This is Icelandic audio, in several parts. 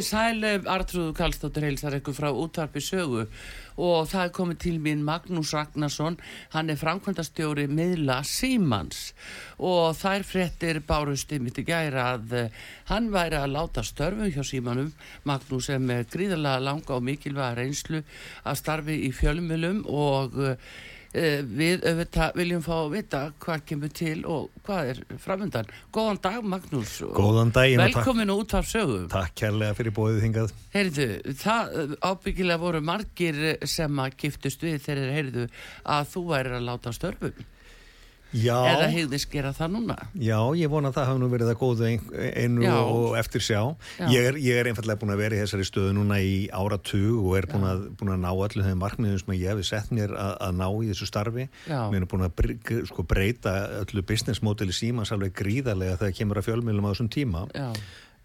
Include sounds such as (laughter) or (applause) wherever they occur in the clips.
Komið sæl, Artrúðu Kallstóttir heilsar ykkur frá útvarpi sögu. Og það er komið til mín Magnús Ragnarsson, hann er framkvæmdastjóri miðla Símans. Og þær frettir bárusti mitt í gæra að eh, hann væri að láta störfu hjá Símanum, Magnús með gríðarlega langa og mikilvæga reynslu að starfi í fjölmjölum og uh, við auðvitað viljum fá að vita hvað kemur til og hvað er framöndan. Góðan dag Magnús. Góðan takk, Velkomin út af sögu. takk kærlega fyrir bóðið hingað. Heyrðu, það uh, ábyggilega voru margir uh, sem að giftust við þegar heyrðu að þú væri að láta störfum. Já, Eða hegðis gera það núna. já, ég vona að það hafa nú verið að góðu ein, einu Já. og eftir sjá. Já. Ég er, ég er einfallega búin að vera í þessari stöðu núna í áratug og er búin að, búin að ná öllu þeim markmiðum sem ég hefði sett mér að, að ná í þessu starfi. Mér er búin að sko, breyta öllu business modeli símans alveg gríðarlega þegar kemur að fjölmiðlum á þessum tíma. Já,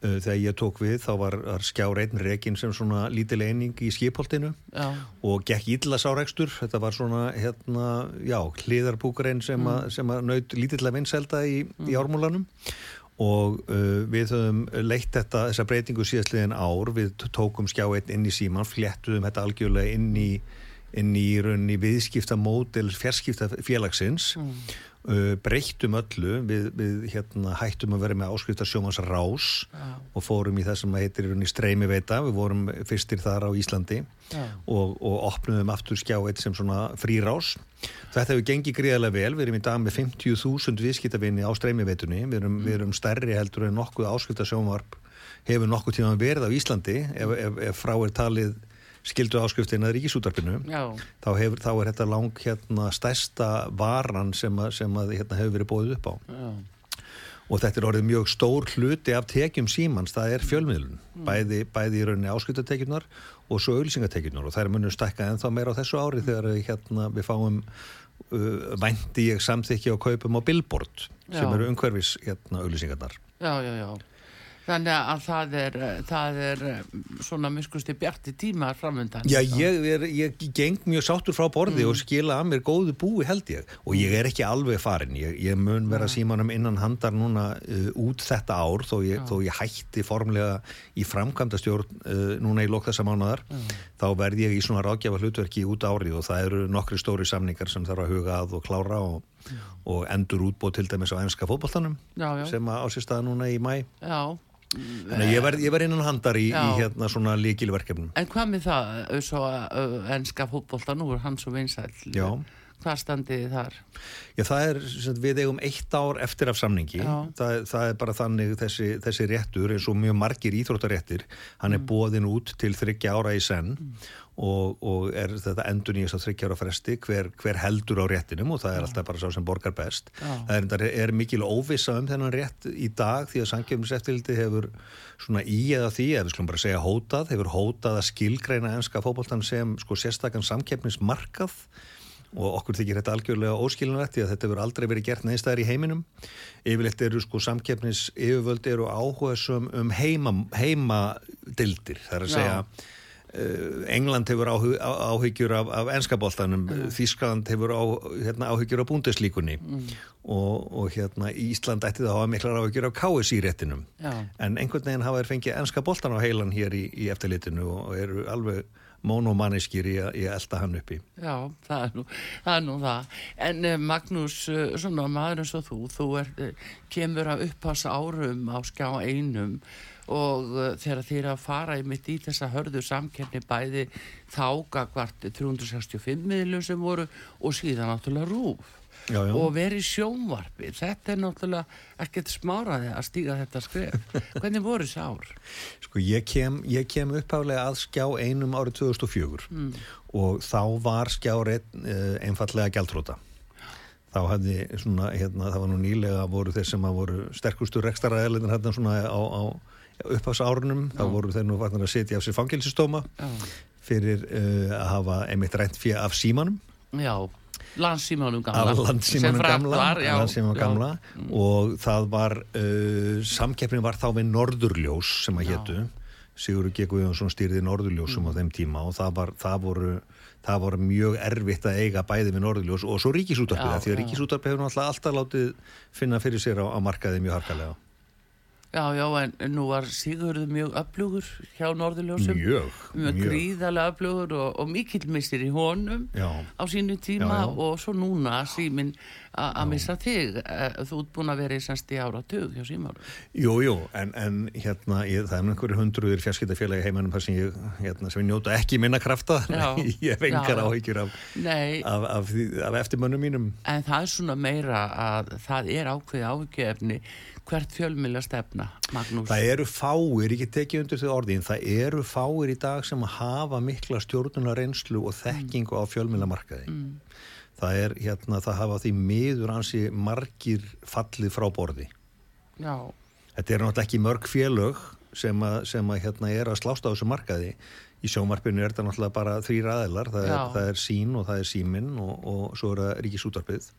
Þegar ég tók við þá var, var skjár einn rekin sem svona lítil eining í skipholtinu. já, og gekk illa sárekstur þetta var svona hérna, já, hliðarbúkarinn sem, mm. sem að naut lítillega vinnselda í, í ármúlanum og uh, við höfum leitt þetta, þessa breytingu síðastliðin ár við tókum skjáeinn inn í síman fléttuðum þetta algjörlega inn í inn í rauninni viðskipta módel fjarskipta félagsins uh, breyttum öllu við, við hérna, hættum að vera með áskrifta sjómans rás já, og fórum í það sem heitir í rauninni streymi veita, við vorum fyrstir þar á Íslandi já, og, og opnuðum aftur skjá eitt sem svona frírás. Þetta hefur gengið gríðarlega vel, við erum í dag með 50.000 viðskiptavinni á streymiveitunni, við erum, við erum stærri heldur en nokkuð áskipta sjónvarp hefur nokkuð tíma verið á Íslandi ef, ef, ef frá er talið skildu áskriftin að ríkisútarpinu þá, hefur, þá er þetta lang hérna stærsta varan sem, að, sem að, hérna, hefur verið bóðið upp á. Já, og þetta er orðið mjög stór hluti af tekjum símans, það er fjölmiðlun. Bæði, bæði í rauninni áskriftatekjunar og svo auðlýsingatekjunar og þær munum stækka ennþá meira á þessu ári þegar hérna, við fáum uh, vænti ég samþykki og kaupum á billboard sem Já. eru umhverfis hérna, auðlýsingarnar já, já, já. Þannig að það er, eh, það er eh, svona miskusti bjarti tímar framöndan. Já, ég, er, ég geng mjög sáttur frá borði og skila að mér góðu búi held ég. Og ég er ekki alveg farin ég, ég mun vera símanum innan handar núna uh, út þetta ár þó ég, þó ég hætti formlega í framkvæmdastjórn uh, núna í lok þessa mánuðar þá verð ég í svona ráðgjafa hlutverki út árið og það eru nokkri stóri samningar sem þarf að huga að og klára og, og endur útbóð til dæmis á Já, já, sem á sér stað núna í mæ já. Að ég verð, ég verð innan handar í, í hérna svona líkilverkefnum En hvað með það, svo uh, enska fótbolta nú er hann svo vinsæll. Já. Hvað standið þið þar? Já, það er, við eigum eitt ár eftir af samningi. Já. Það, það er bara þannig þessi, þessi réttur eins og mjög margir íþróttaréttir. Hann er bóðin út til þryggja ára í senn og, og er þetta endur nýjast á þryggja ára fresti hver, hver heldur á réttinum og það er alltaf bara sá sem borgar best. Já. Það er, er, mikil óvissa um þennan rétt í dag því að samkjöfniseftildi hefur svona í eða því, eða við skulum bara segja hótað, hefur hótað að skilgreina enska fótboltan sem sko sérstakann samkeppnismarkað og okkur þykir þetta algjörlega óskilinvægt því að þetta hefur aldrei verið gert neðstæðar í heiminum. Yfirleitt eru sko samkeppnis yfirvöld eru áhugasum um heima, heimadildir það er að Já. segja uh, England hefur áhyggjur af, af enskaboltanum, Þískland hefur á, hérna, áhyggjur af búndeslíkunni og, og hérna Ísland ætti það að hafa miklar áhyggjur af KSI-réttinum Já, en einhvern veginn hafa þeir fengið enska boltan á heilan hér í, í eftirlitinu og eru alveg monomanniskir í, í að elda hann uppi já, það er nú það. Er nú það. En uh, Magnús, uh, svona maður eins og þú, þú er, uh, kemur að upphasa árum á skjá einum og uh, þegar er að fara í mitt í þessa hörðu samkerni bæði þá gagvart 365 miðlum sem voru og síðan náttúrulega rúf. Já, já. og verið sjónvarpi þetta er náttúrulega ekkert smáraði að stíga þetta skref (laughs) hvernig voru þessi ár? Sko ég kem, ég kem uppháðlega að skjá einum árið 2004 Mm. og þá var skjárið uh, einfallega gjaldróta. Þá hafði svona, hérna, það var nú nýlega voru þeir sem að voru sterkustur rekstaraðilegin hérna svona á, á upphásárunum, þá voru þeir nú varnar að setja af sér fangilsistóma fyrir uh, að hafa einmitt rænt fyrir af símanum já landsímanum gamla. Landsímanum gamla, var, já, landsímanum gamla. Og það var uh, samkeppnin var þá við Norðurljós sem að Já. hétu. Sigurður G. Guðjónsson stýrði Norðurljósum Mm. á þeim tíma og það var, það voru það voru mjög erfitt að eiga bæði við Norðurljós og svo ríkisútarpið því að ríkisútarpið hefur náttúrulega alltaf látið finna fyrir sér á, á markaði mjög harkalega já, já, en nú var Sigurður mjög öflugur hjá Norðurljósum. Mjög, mjög gríðarlega öflugur og, og mikill mistir í honum já, á sínu tíma Já, já. og svo núna síminn að missa þig. Eh, þú ert búin að vera í semst í áratug hjá símarum jú, jú en, en hérna, ég, það er einhverju hundruður fjarskiptafélagi heimanum þar sem ég, hérna, sem njóta ekki minna krafta. (laughs) Ég hef engar Já, já. áhyggjur af, af, af, af eftirmönnum mínum. En það er svona meira að það er ákveði áhyggjöfni hvert fjölmjöla stefna, Magnús Það eru fáir, ég get tekið undir þau orðin, það eru fáir í dag sem hafa mikla stjórnunar reynslu og þekkingu á fjölmiðlamarkaði. Mm. Það er hérna, það hafa því miður ansi margir fallið frá borði. Já, Þetta er náttúrulega ekki mörg félög sem að, sem að hérna er að slásta á þessu markaði. Í sjómarpinu er þetta náttúrulega bara þrýr aðilar, það er, það er sín og það er síminn og, og svo er það ríkisútarpið.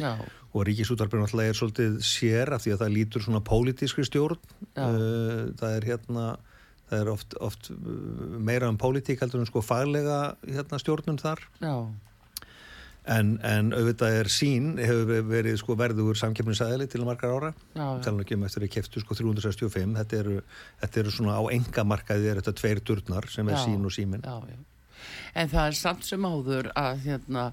já, Og ríkisútarpið náttúrulega er svolítið sér af því að það lítur svona pólitískri stjórn. Uh, það er hérna, það er oft, oft uh, meira um pólitík heldur en sko faglega hérna, stjórnum þar. já, En, en auðvitað er sín, hefur verið sko verður samkeppnisæðili til margar ára. Talan ekki um eftir að keftu sko 365. Þetta eru, þetta eru svona á engamarkaði er þetta tveir turnar sem er Já. sín og síminn. já, já. En það er samt sem áður að hérna,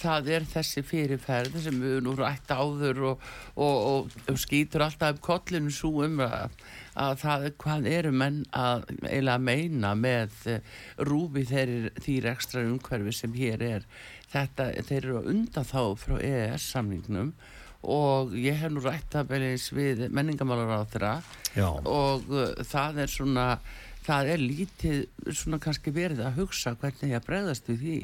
það er þessi fyrirferð sem við nú rætt áður og, og, og, og skýtur alltaf upp kollinu svo um að, að það hvað eru menn að eiginlega meina með eh, rúfi þeir þýr ekstra umhverfi sem hér er. Þetta, þeir eru undan þá frá EES-samningnum og ég hef nú rætt það beðins við menningamálar á þeirra Já. og uh, það er svona það er lítið svona kannski verið að hugsa hvernig ég að bregðast við því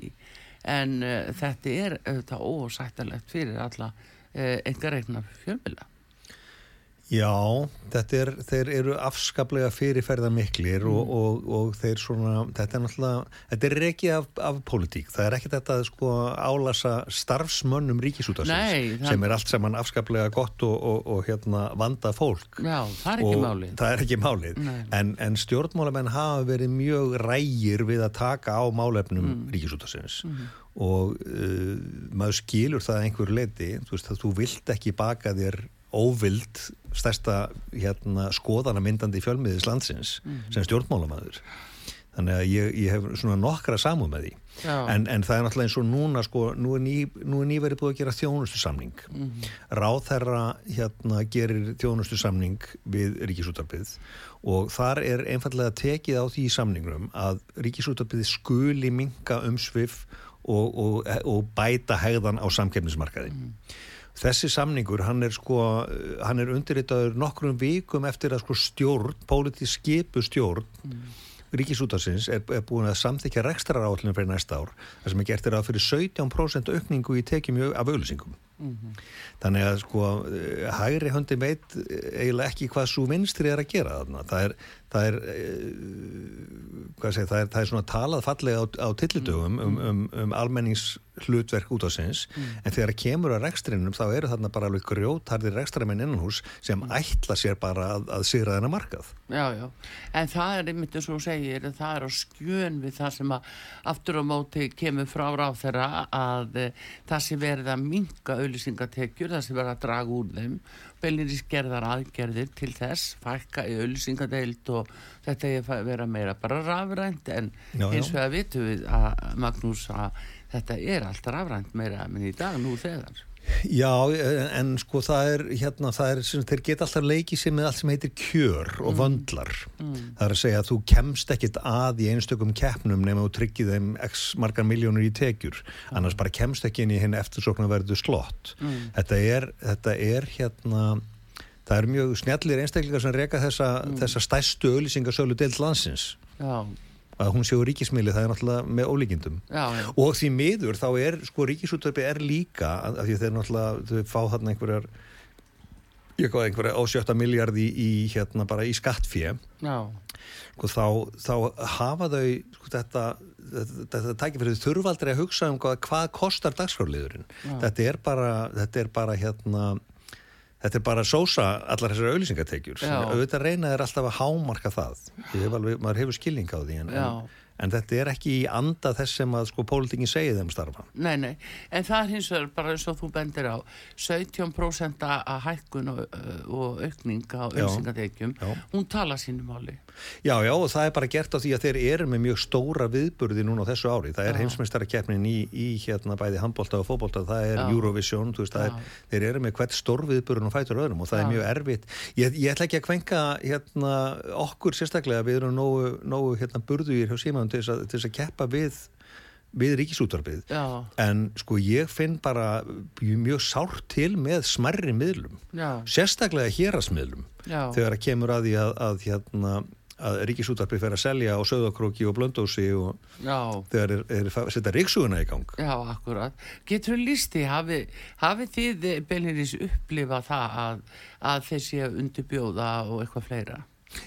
en uh, þetta er auðvitað ósættalegt fyrir alla uh, engar reikna fjölmila Já, þetta er, þeir eru afskaplega fyrirferða miklir og, Mm. og, og þeir svona, þetta er náttúrulega, þetta er rekið af, af pólitík. Það er ekki þetta að sko álasa starfsmönnum það- sem er allt saman afskaplega gott og, og, og hérna vanda fólk. Já, það er ekki Og málið Það er ekki málið. En, en stjórnmálamenn hafa verið mjög rægir við að taka á málefnum mm. ríkisútarsins og uh, maður skilur það að einhverju leiti, þú veist að þú vilt ekki baka þér óvild stærsta hérna, skoðana myndandi fjölmiðis landsins sem stjórnmálamæður. Þannig að ég, ég hef svona nokkra samúð með því. En, en það er náttúrulega eins og núna sko, nú er, ný, nú er nýverið búið að gera þjónustu samning. Mhm. Ráðherra hérna gerir þjónustu samning við ríkisútarpið og þar er einfallega tekið á því í samningnum að ríkisútarpið skuli minka umsvif og, og, og bæta hegðan á samkeppnismarkaði. Þessi samningur, hann er sko, hann er undirritaður nokkrum vikum eftir að sko stjórn, pólitísk skipu stjórn, Ríkisútarsins er, er búin að samþykja rekstrar áallinu fyrir næsta ár það sem er gert er að fyrir 17% aukningu í tekjum af auðlýsingum þannig að sko eh, hægri höndi veit eh, eiginlega ekki hvað svo vinstri er að gera þarna. Það er, það er, eh, hvað segir, það er, það er svona talað fallega á, á tillidögum um, um, um almennings hlutverk út á sinns en þegar það kemur að rekstrinum þá eru þarna bara alveg grjótarðir rekstramenn innanhús sem ætla sér bara að, að sigra þennan markað. Já, já, en það er einmitt eins og segir, það er á skjön við það sem að aftur á móti kemur frá ráð þeirra að e, það sé verið að minka auðlýsingatekjur, það sé verið að draga úr þeim, beilinni skerðar aðgerðir til þess, fækka í auðlýsingadeild og þetta er að vera meira bara rafrænt en Já, já. eins og að vitum við að Magnús að þetta er alltaf rafrænt meira en í dag nú þegar. Já, en sko það er, hérna, það er, sem, þeir geta alltaf leikið sér með allt sem heitir kjör og Mm. vöndlar. Það er að segja að þú kemst ekkit að í einstökum keppnum nema þú tryggið þeim x margar miljónur í tekjur. Annars bara kemst ekki inn í hinn eftirsóknar verðu slott. Mm. Þetta er, þetta er hérna, það er mjög snjallir einstaklingar sem reka þessa, Mm. þessa stæstu auðlýsingasölu deild landsins. Já, Að hún séu ríkismili, það er náttúrulega með ólíkindum. já, já. Og því miður þá er sko ríkisúttarpi er líka af því þeir náttúrulega þau fá þarna einhverjar ég góði einhverja ásjötta miljardi í hérna bara í skattfjö sko, þá, þá hafa þau sko, þetta, þetta, þetta tækir fyrir þau þurfa aldrei að hugsa um hvað, hvað kostar dagskrárliðurinn þetta er bara þetta er bara hérna Þetta er bara sósa allar þessar auðlýsingatekjur. Já. Auðvitað reyna er alltaf að hámarka það. Alveg, maður hefur skilning á því en, en, en þetta er ekki í anda þess sem að sko pólitingin segið þeim starfa. nei, nei, en það er hins vegar bara eins og þú bendir á 17% að hækkun og, og aukning á Já. hún tala sínu máli. Já, já, og það er bara gert á því að þeir eru með mjög stóra viðburði núna á þessu ári. Það er Já. heimsmeistarakeppnin í, í hérna bæði handbólta og fótbólta, það er Já. Eurovision, þú veist, er, þeir eru með hvert stór viðburðin og fætur öðrum og það Já. er mjög erfitt. Ég, ég ætla ekki að kvenka hérna, okkur sérstaklega, við erum nógu, nógu hérna, burðugir hjá símaðum til þess að, keppa við, við ríkisútvarpið. Já, En sko ég finn bara mjög sárt til með smerri miðlum, já, sérstaklega hérasmiðlum þegar að kemur að því að, að, hérna, að ríkisútarpi fer að selja á söðakróki og blöndósi og já. þegar er, er að setja ríksuguna í gang. Já, akkurat. Getur þú lísti, hafi, hafi þið Belinís upplifa það að, að séu undirbjóða og eitthvað fleira?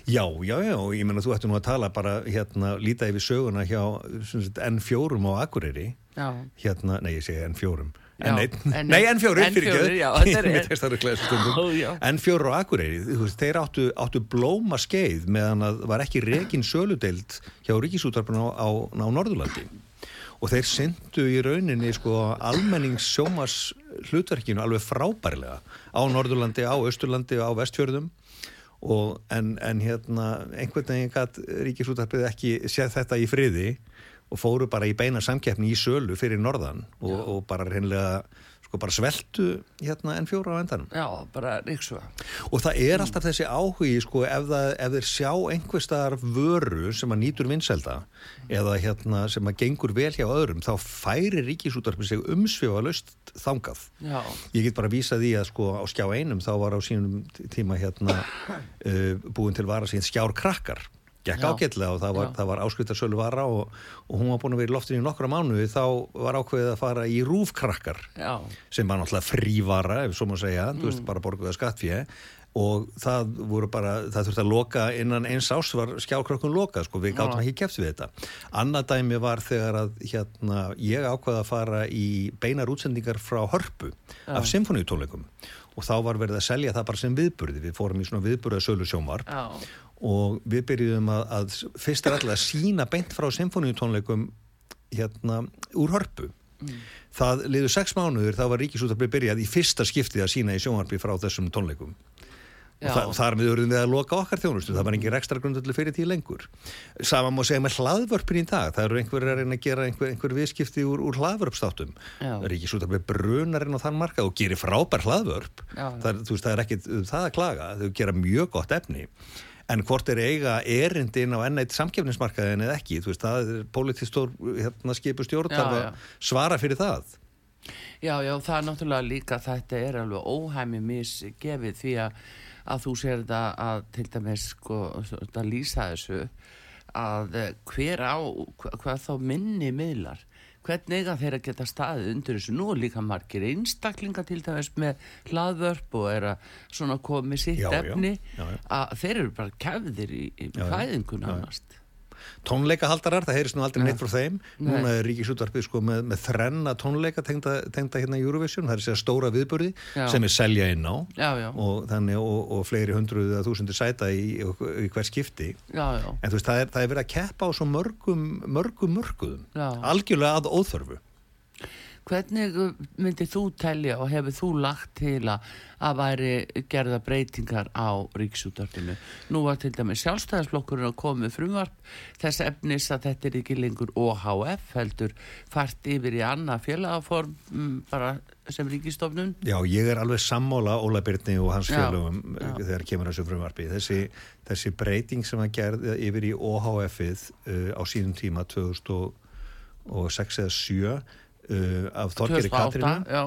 Já, já, já, ég menna þú ætti nú að tala bara hérna, líta yfir söguna hjá sem sagt, N4 á Akureyri Já, hérna, nei ég segi N4 N1, N1. nei N4, N4, fyrirgefðu. já, þetta er- Mér tekst það örugglega þessu stundum. Ó, já. N4 á Akureyri, veist, þeir áttu, áttu blóma skeið meðan að var ekki rekin söludeild hjá ríkisútarpinu á, á, á Norðurlandi og þeir syndu í rauninni sko almennings sjómas hlutverkinu alveg frábærlega á Norðurlandi, á Östurlandi og á Vestfjörðum og en, en hérna einhvern veginn gætt ríkisútarpið ekki séð þetta í friði og fóru bara í beina samkeppni í sölu fyrir norðan og, og bara reynlega sko bara sveltu hérna en fjóra á endanum. Já, bara ríksuga. og það er alltaf þessi áhugi sko ef, það, ef þeir sjá einhver staðar vöru sem að nýtur vinselda eða hérna sem að gengur vel hjá öðrum þá færi ríkisútarpið sig umsvifa löst þangað. Já, Ég get bara að vísa því að sko á skjá einum þá var á sínum tíma hérna (coughs) uh, búin til vara síðan skjár krakkar gekk ágætlega og það var, var áskriftarsölu vara og, og hún var búin að vera í loftinu í nokkra mánuði þá var ákveðið að fara í rúfkrakkar já, sem var náttúrulega frívara ef svo má segja, þú Mm. veist bara borguða skattfjö og það voru bara það þurfti að loka innan eins ás var skjákrökkun lokað, sko, við gátum Já. ekki keft við þetta. Annað dæmi var þegar að hérna, ég ákvaða að fara í beinar útsendingar frá hörpu af symfóniutónleikum og þá var verið að selja það bara sem viðburði. Við fórum í svona viðburða sölu sjómar já, og við byrjuðum að, að fyrst er alltaf að sína beint frá symfóniutónleikum hérna úr hörpu. Það liður sex mánuður þá var ríkisúttarpið byrjað í fyrsta skiptið að sína í sjónvarpi frá þessum tónleikum og það, þar við verðum við að loka okkar þjónustu. Það var engin rekstra grundöldu fyrir því lengur. Sama má segja með hlaðvörpin í dag. Það eru einhverjir að reyna að gera einhver, einhver viðskipti úr, úr hlaðvörpstáttum Já. ríkisúttarpið brunar inn á þann markað og gerir frábær hlaðvörp. Já. það, er- veist, það er ekkit um það að klaga. Þau gera mjög gott efni. En hvort er eiga erindi inn á enn eitt samkefnismarkaðin eða ekki, veist, það er politistór hérna, skipu stjórn Já, þarf já. að svara fyrir það. Já, já, það er náttúrulega líka þetta er alveg óhæmi misgefið því að, að þú sér þetta að til dæmis sko, þetta lýsa þessu að eh, hver á, hva, hvað þá minni miðlar hvernig að geta staðið undir þessu? Nú líka margir einstaklinga til dæmis með hlaðvörp og er að svona komið sitt Já, efni. Já, já. að þeir eru bara kefðir í, í Já, já. Tónleikahaldarar, það heyrist nú aldrei Nei. neitt frá þeim. Núna er ríkisútvarpið sko með, með þrenna tónleika tengda, tengda hérna í Eurovision það er sér stóra viðburði Já. sem er selja inn á. Já, já, og, þannig, og, og fleiri hundruð eða þúsundir sæta í, í, hver skipti. En þú veist, það er, það er verið að keppa á svo mörgum mörgum mörguðum, Já. algjörlega að óþörfu Hvernig uh, myndir þú telja og hefur þú lagt til að að væri gerða breytingar á ríksútarfinu? Nú var til dæmi sjálfstæðisflokkurinn að koma með frumvarp þess efnis að þetta er ekki lengur OHF heldur fært yfir í annað félagaform mm, bara sem ríkistofnun? Já, ég er alveg sammála Óla Byrni og hans félagum já. þegar kemur þessu frumvarpi. Þessi, þessi breyting sem að gerði yfir í OHF-ið uh, á sínum tíma 2006 eða 7 uh, af Þorgeri 2008, Katrínu. Já,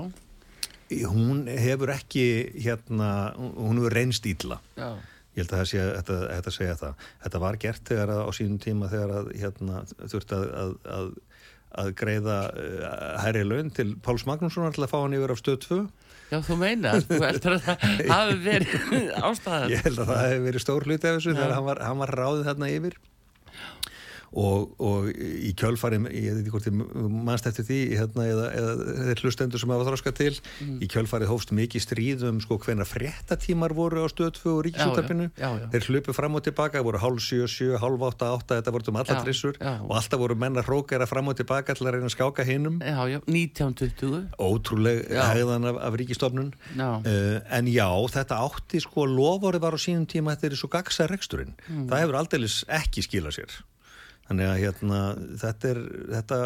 hún hefur ekki hérna, hún hefur reynst ítla já, ég held að það sé þetta, þetta segja það. Þetta var gert þegar að, á sínum tíma þegar að hérna, þurfti að, að, að, að greiða uh, hærri laun til Páls Magnússonar til að fá hann yfir af stöð 2 já, þú meinar, þú heldur að það hafi verið (laughs) ástæðan. ég held að það hefur verið stór hluti af þessu þegar hann var, hann var ráðið þarna yfir og, og í kjölfari ég veit ekki hvort þið mannst eftir því hérna, eða, eða þeir hlustendur sem hafa þróska til Mm. í kjölfarið hófst mikið stríðum sko hvenna fréttatímar voru á stöð 2 og ríkisútarpinu þeir hlupu fram og tilbaka, voru hálf 7, 7 hálf 8, 8, þetta voru um allar Já, trissur og alltaf voru menn að hrókera fram og tilbaka til að reyna að skáka hinnum Já, já, 1920. ótrúleg Já. hegðan af, af ríkistofnun Já. uh, en já, þetta átti sko lofórið var á sínum tíma þetta er svo gagsa reksturinn Mm. það hefur aldeilis ekki skilað sér þannig að hérna, þetta, er, þetta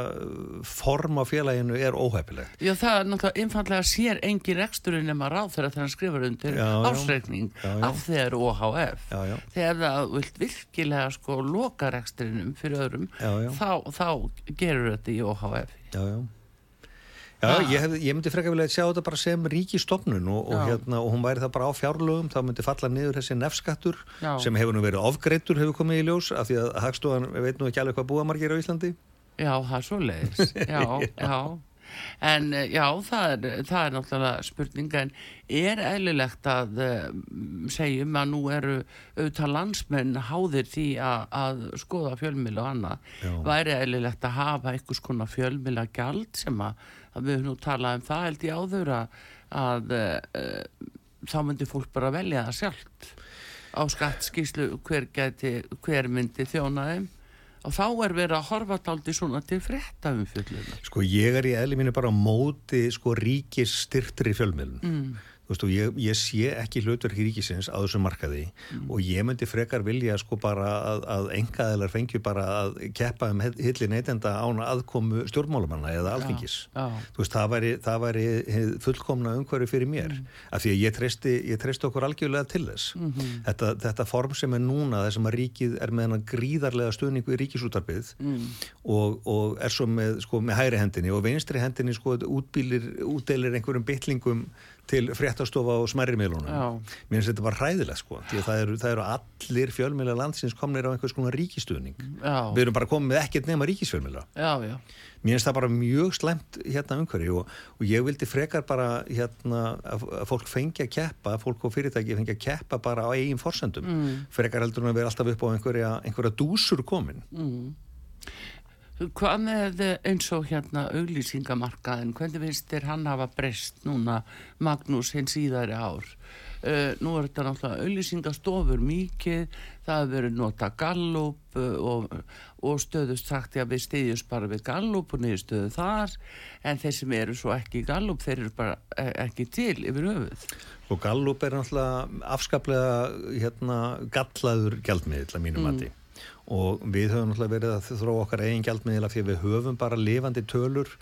form á félaginu er óhefilegt Já, það er náttúrulega einfallega sér engin reksturinn nema ráð þegar það skrifar undir ásreikning af þeir OHF. já, já, Þegar það vilt virkilega sko loka reksturinnum fyrir öðrum, já. Þá, þá gerur þetta í OHF. já, já. Já, Ah. ég, hef, ég myndi frekar vilja sjá þetta bara sem ríkistofnun og, og, Já. hérna, og hún væri það bara á fjárlögum þá myndi falla niður þessi nefskattur Já. sem hefur nú verið ofgreittur hefur komið í ljós af því að Hagstofan veit nú ekki alveg hvað búa margir á Íslandi Já, það er svo leiðis. (laughs) Já, já. En eh, já, það er, það er náttúrulega spurning en er eðlilegt að uh, segjum að nú eru auðvitað landsmenn háðir því að, að skoða fjölmila og annað. Já. Væri eðlilegt að hafa einhvers konar fjölmila gjald sem að, að við höfum nú talað um það held ég áður að, að uh, þá myndi fólk bara velja það sjálft á skattskíslu hver, gæti, hver myndi þjóna þeim og þá er verið að horfa daldi svona til frétta um fjöllunar. Sko ég er í eðli mínu bara á móti sko ríkis styrtri fjölmiðlun. Mm. Þú veist og ég, ég sé ekki hlutverki ríkisins á þessu markaði og ég myndi frekar vilja sko bara að, að engaðilar fengju bara að keppa um hilli neytenda án aðkomu stjórnmálumanna eða alþingis. Já, Þú veist, það væri, það væri fullkomna umhverfi fyrir mér. Af því að ég treysti, ég treysti okkur algjörlega til þess. þetta, þetta form sem er núna, þessum að ríkið er með gríðarlega stuðningu í ríkisútarbið og, og er svo með, sko, með hægri hendinni og vinstri hendinni sko, útbílir, útdeilir einhverjum bytlingum til fréttastofa og smerri miðlunum. Mér finnst þetta bara hræðilegt sko, því að það eru, það eru allir fjölmiðla landsins komnir á einhvers konar ríkistuðning. já, Við erum bara komið ekkert nema ríkisfjölmiðla. já, já. Mér finnst það bara mjög slemt hérna umhverju og, og ég vildi frekar bara hérna að, fólk fengi að keppa, að fólk og fyrirtæki fengi að keppa bara á eigin forsendum. Mm. Frekar heldur en að vera alltaf upp á einhverja, einhverja dúsur komin. Mm. Hvað með eins og hérna auglýsingamarkaðin, hvernig finnst þér hann hafa breyst núna Magnús hins síðari ár? Uh, nú er þetta náttúrulega auglýsingastofur mikið, það hefur verið nota gallup uh, og, og stöðust sagt að við stiðjumst bara við gallup og niður stöðu þar, en þeir sem eru svo ekki gallup, þeir eru bara eh, ekki til yfir höfuð. Og Gallup er náttúrulega afskaplega hérna, gallaður gjaldmiðl að mínum mati. Og við höfum náttúrulega verið að þróa okkar eigin gjaldmiðla því að við höfum bara lifandi tölur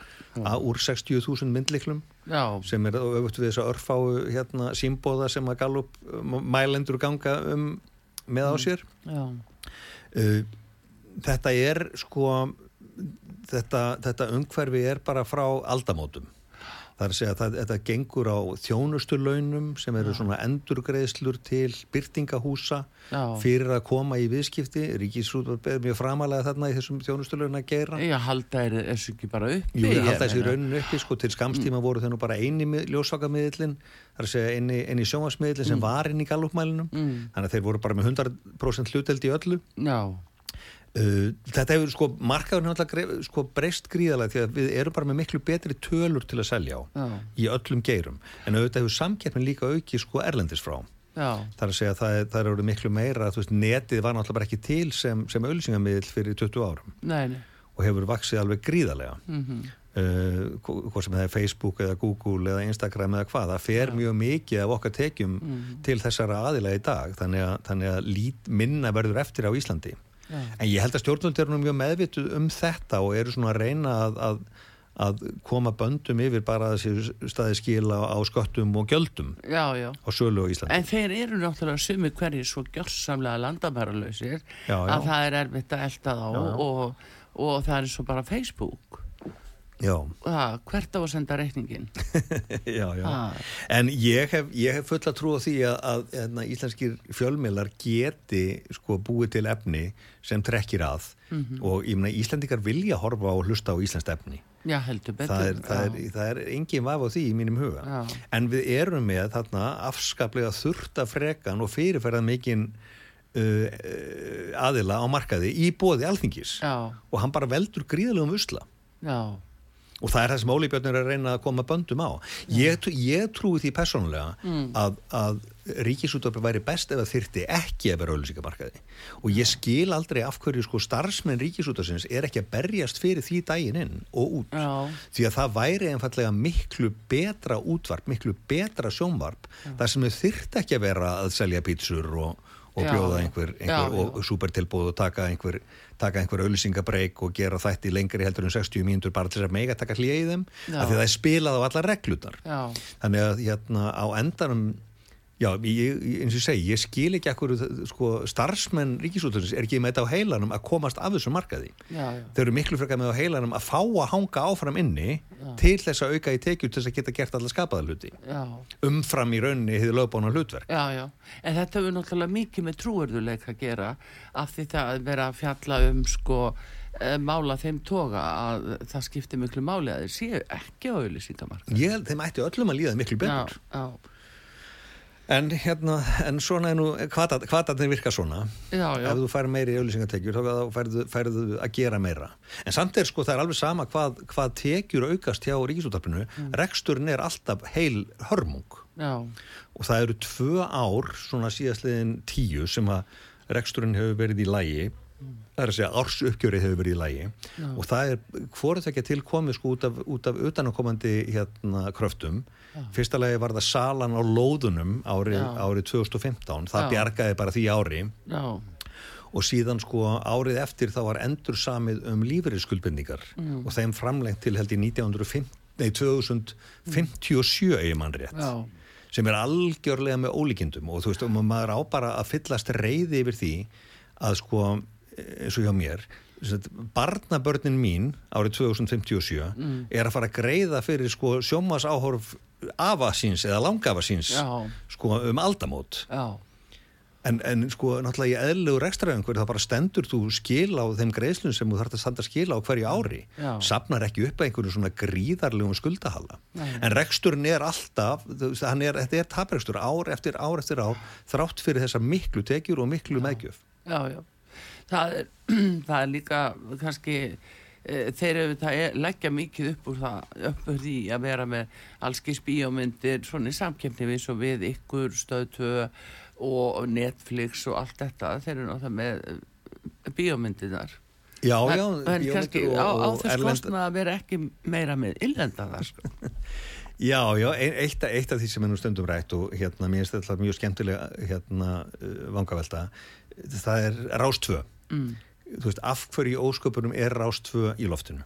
að úr 60.000 myndliklum Já, sem er auðvitað við þess að örfáu hérna, símbóða sem að Gallup mælendur ganga um með á sér. já, Uh, þetta er sko þetta, þetta umhverfi er bara frá aldamótum það er að segja að þetta gengur á þjónustulaunum sem eru svona endurgreðslur til byrtingahúsa Já. fyrir að koma í viðskipti Ríkisrúðvar er mjög framalega þarna í þessum þjónustulaun að gera ég halda er þessu ekki bara uppi. Jú, halda meina. rauninu uppi, sko, til skamstíma voru þau nú bara eini ljósvakamiðlin, það er að segja eini, eini sjónvarsmiðlin sem var inn í galupmælinum, Mm. þannig að þeir voru bara með 100% hluteld í öllu. Já, þetta hefur sko markaðurinn alltaf sko breyst gríðalega því að við erum bara með miklu betri tölur til að selja á Já. í öllum geirum en auðvitað hefur samkeppnin líka auki sko erlendis frá já, það er að segja að það er, er orðið miklu meira veist netið var náttúrulega bara ekki til sem, sem auðlýsingamiðl fyrir 20 árum nei, nei. og hefur vaksið alveg gríðalega Mm uh, hvort sem það er Facebook eða Google eða Instagram eða hvað, það fer Já. mjög mikið af okkar tekjum til þessara aðila í dag þannig að, þannig að lít, minna verður eftir á Íslandi. En ég held að stjórnvöld eru nú mjög meðvituð um þetta og eru svona að reyna að, að, að koma böndum yfir bara þessi staði skila á sköttum og gjöldum Já, já. á sölu á Íslandi En þeir eru náttúrulega sumi hverjir svo gjörsamlega landamæralausir að það er erfitt að elda þá. Og, og það er svo bara Facebook. Já, Það, hvert á að senda reikningin? (laughs) já, já. Ha. En ég hef, ég hef fulla trú á því að, að, að íslenskir fjölmiðlar geti sko, búið til efni sem trekkir að Mhm. og ég meina Íslendingar vilja horfa og hlusta á Íslands efni. Já, heldur betur. Það er, það, er, það er engin vaf á því í mínum huga. Já. En við erum með þarna afskaplega þurfta frekan og fyrirferðan mikinn uh, uh, aðila á markaði í bóði alþingis Já, og hann bara veldur gríðalegum usla. já, Og það er það sem Óli Björn er að reyna að koma böndum á. Ég, ég trúi því persónulega Mm. að, að ríkisútvarpi væri best ef það þyrti ekki að vera auðlýsingamarkaði. Og ég skil aldrei af hverju sko starfsmenn ríkisútvarsins er ekki að berjast fyrir því daginn inn og út. já, Því að það væri einfallega miklu betra útvarp, miklu betra sjónvarp, þar sem þau þyrti ekki að vera að selja pítsur og, og bjóða einhver, einhver supertilbúð og taka einhver, taka einhver auðlýsingabreik og gera þætti lengri heldur en 60 mínútur bara til þess að mega taka hlýja í þeim, af því að það er spilað á allar reglutar. já, Þannig að hérna á endanum Já, ég, eins og ég segi, ég skil ekki akkur, sko, starfsmenn ríkisútvarpsins er ekki með þetta á heilanum að komast af þessum markaði. já, já. Þeir eru miklu frekar með á heilanum að fá að hanga áfram inni til þess að auka í tekjur til þess að geta gert alla skapaða hluti. já. Umfram í rauninni hefur lögbána hlutverk. Já, já, en þetta hefur náttúrulega mikið með trúurðuleik að gera af því það að vera að fjalla um sko eh, mála þeim toga að það skiptir miklu máli að þeir séu ekki á auðlýsingamarka. Ég En hérna, en svona er nú, hvaðarnir virka svona. já, já, Ef þú fær meiri auðlýsingatekjur þá færðu, færðu að gera meira. En samt er sko, það er alveg sama hvað, hvað tekjur aukast hjá ríkisúttarpinu. Reksturinn er alltaf heil hörmung. já, og það eru tvö ár svona síðastliðin tíu sem að reksturinn hefur verið í lægi það er að segja ársuppgjörið hefur verið í lægi Já. og það er hvort ekki til komið sko út af, út af utanakomandi hérna kröftum fyrsta lagi var það salan á lóðunum árið, Já. árið 2015 það Já. bjargaði bara því ári já, og síðan sko árið eftir þá var endur samið um lífeyrisskuldbindningar Mm. og þeim framlengt til held í 1950, nei 2057 eigi mann rétt já, sem er algjörlega með ólíkindum og þú veist, og maður á bara að fyllast reyði yfir því að sko eins og hjá mér barnabörnin mín árið 2057 Mm. er að fara að greiða fyrir sko sjómas áhorf afa síns eða langafa síns Já. sko um aldamót já, en, en sko náttúrulega í eðlilegu rekstraðingur þá bara stendur þú skil á þeim greiðslun sem þú þarf að standa skil á hverju ári Já. safnar ekki upp að einhverju svona gríðarlegum skuldahalla Nei. en reksturinn er alltaf er, þetta er taprekstur ár eftir ár eftir ár þrátt fyrir þessa miklu tekjur og miklu meðgjöf já, já. Það er, (clears throat) það er líka kannski e, þeir eru það er, leggja mikið upp úr það upp úr því að vera með allskis bíómyndir svona í samkefni við svo við ykkur stöðtöð og Netflix og allt þetta þeir eru náttúrulega með eh, bíómyndinar já, já, en, kannski og- á, á þess kostnað að vera ekki meira með illenda það sko. (laughs) Já, já, eitt, eitt af því sem er nú stundum rætt og hérna, mér finnst þetta mjög skemmtilega hérna, uh, vangavelta það er Rástvö mm. þú veist, af hverju í ósköpunum er Rástvö í loftinu?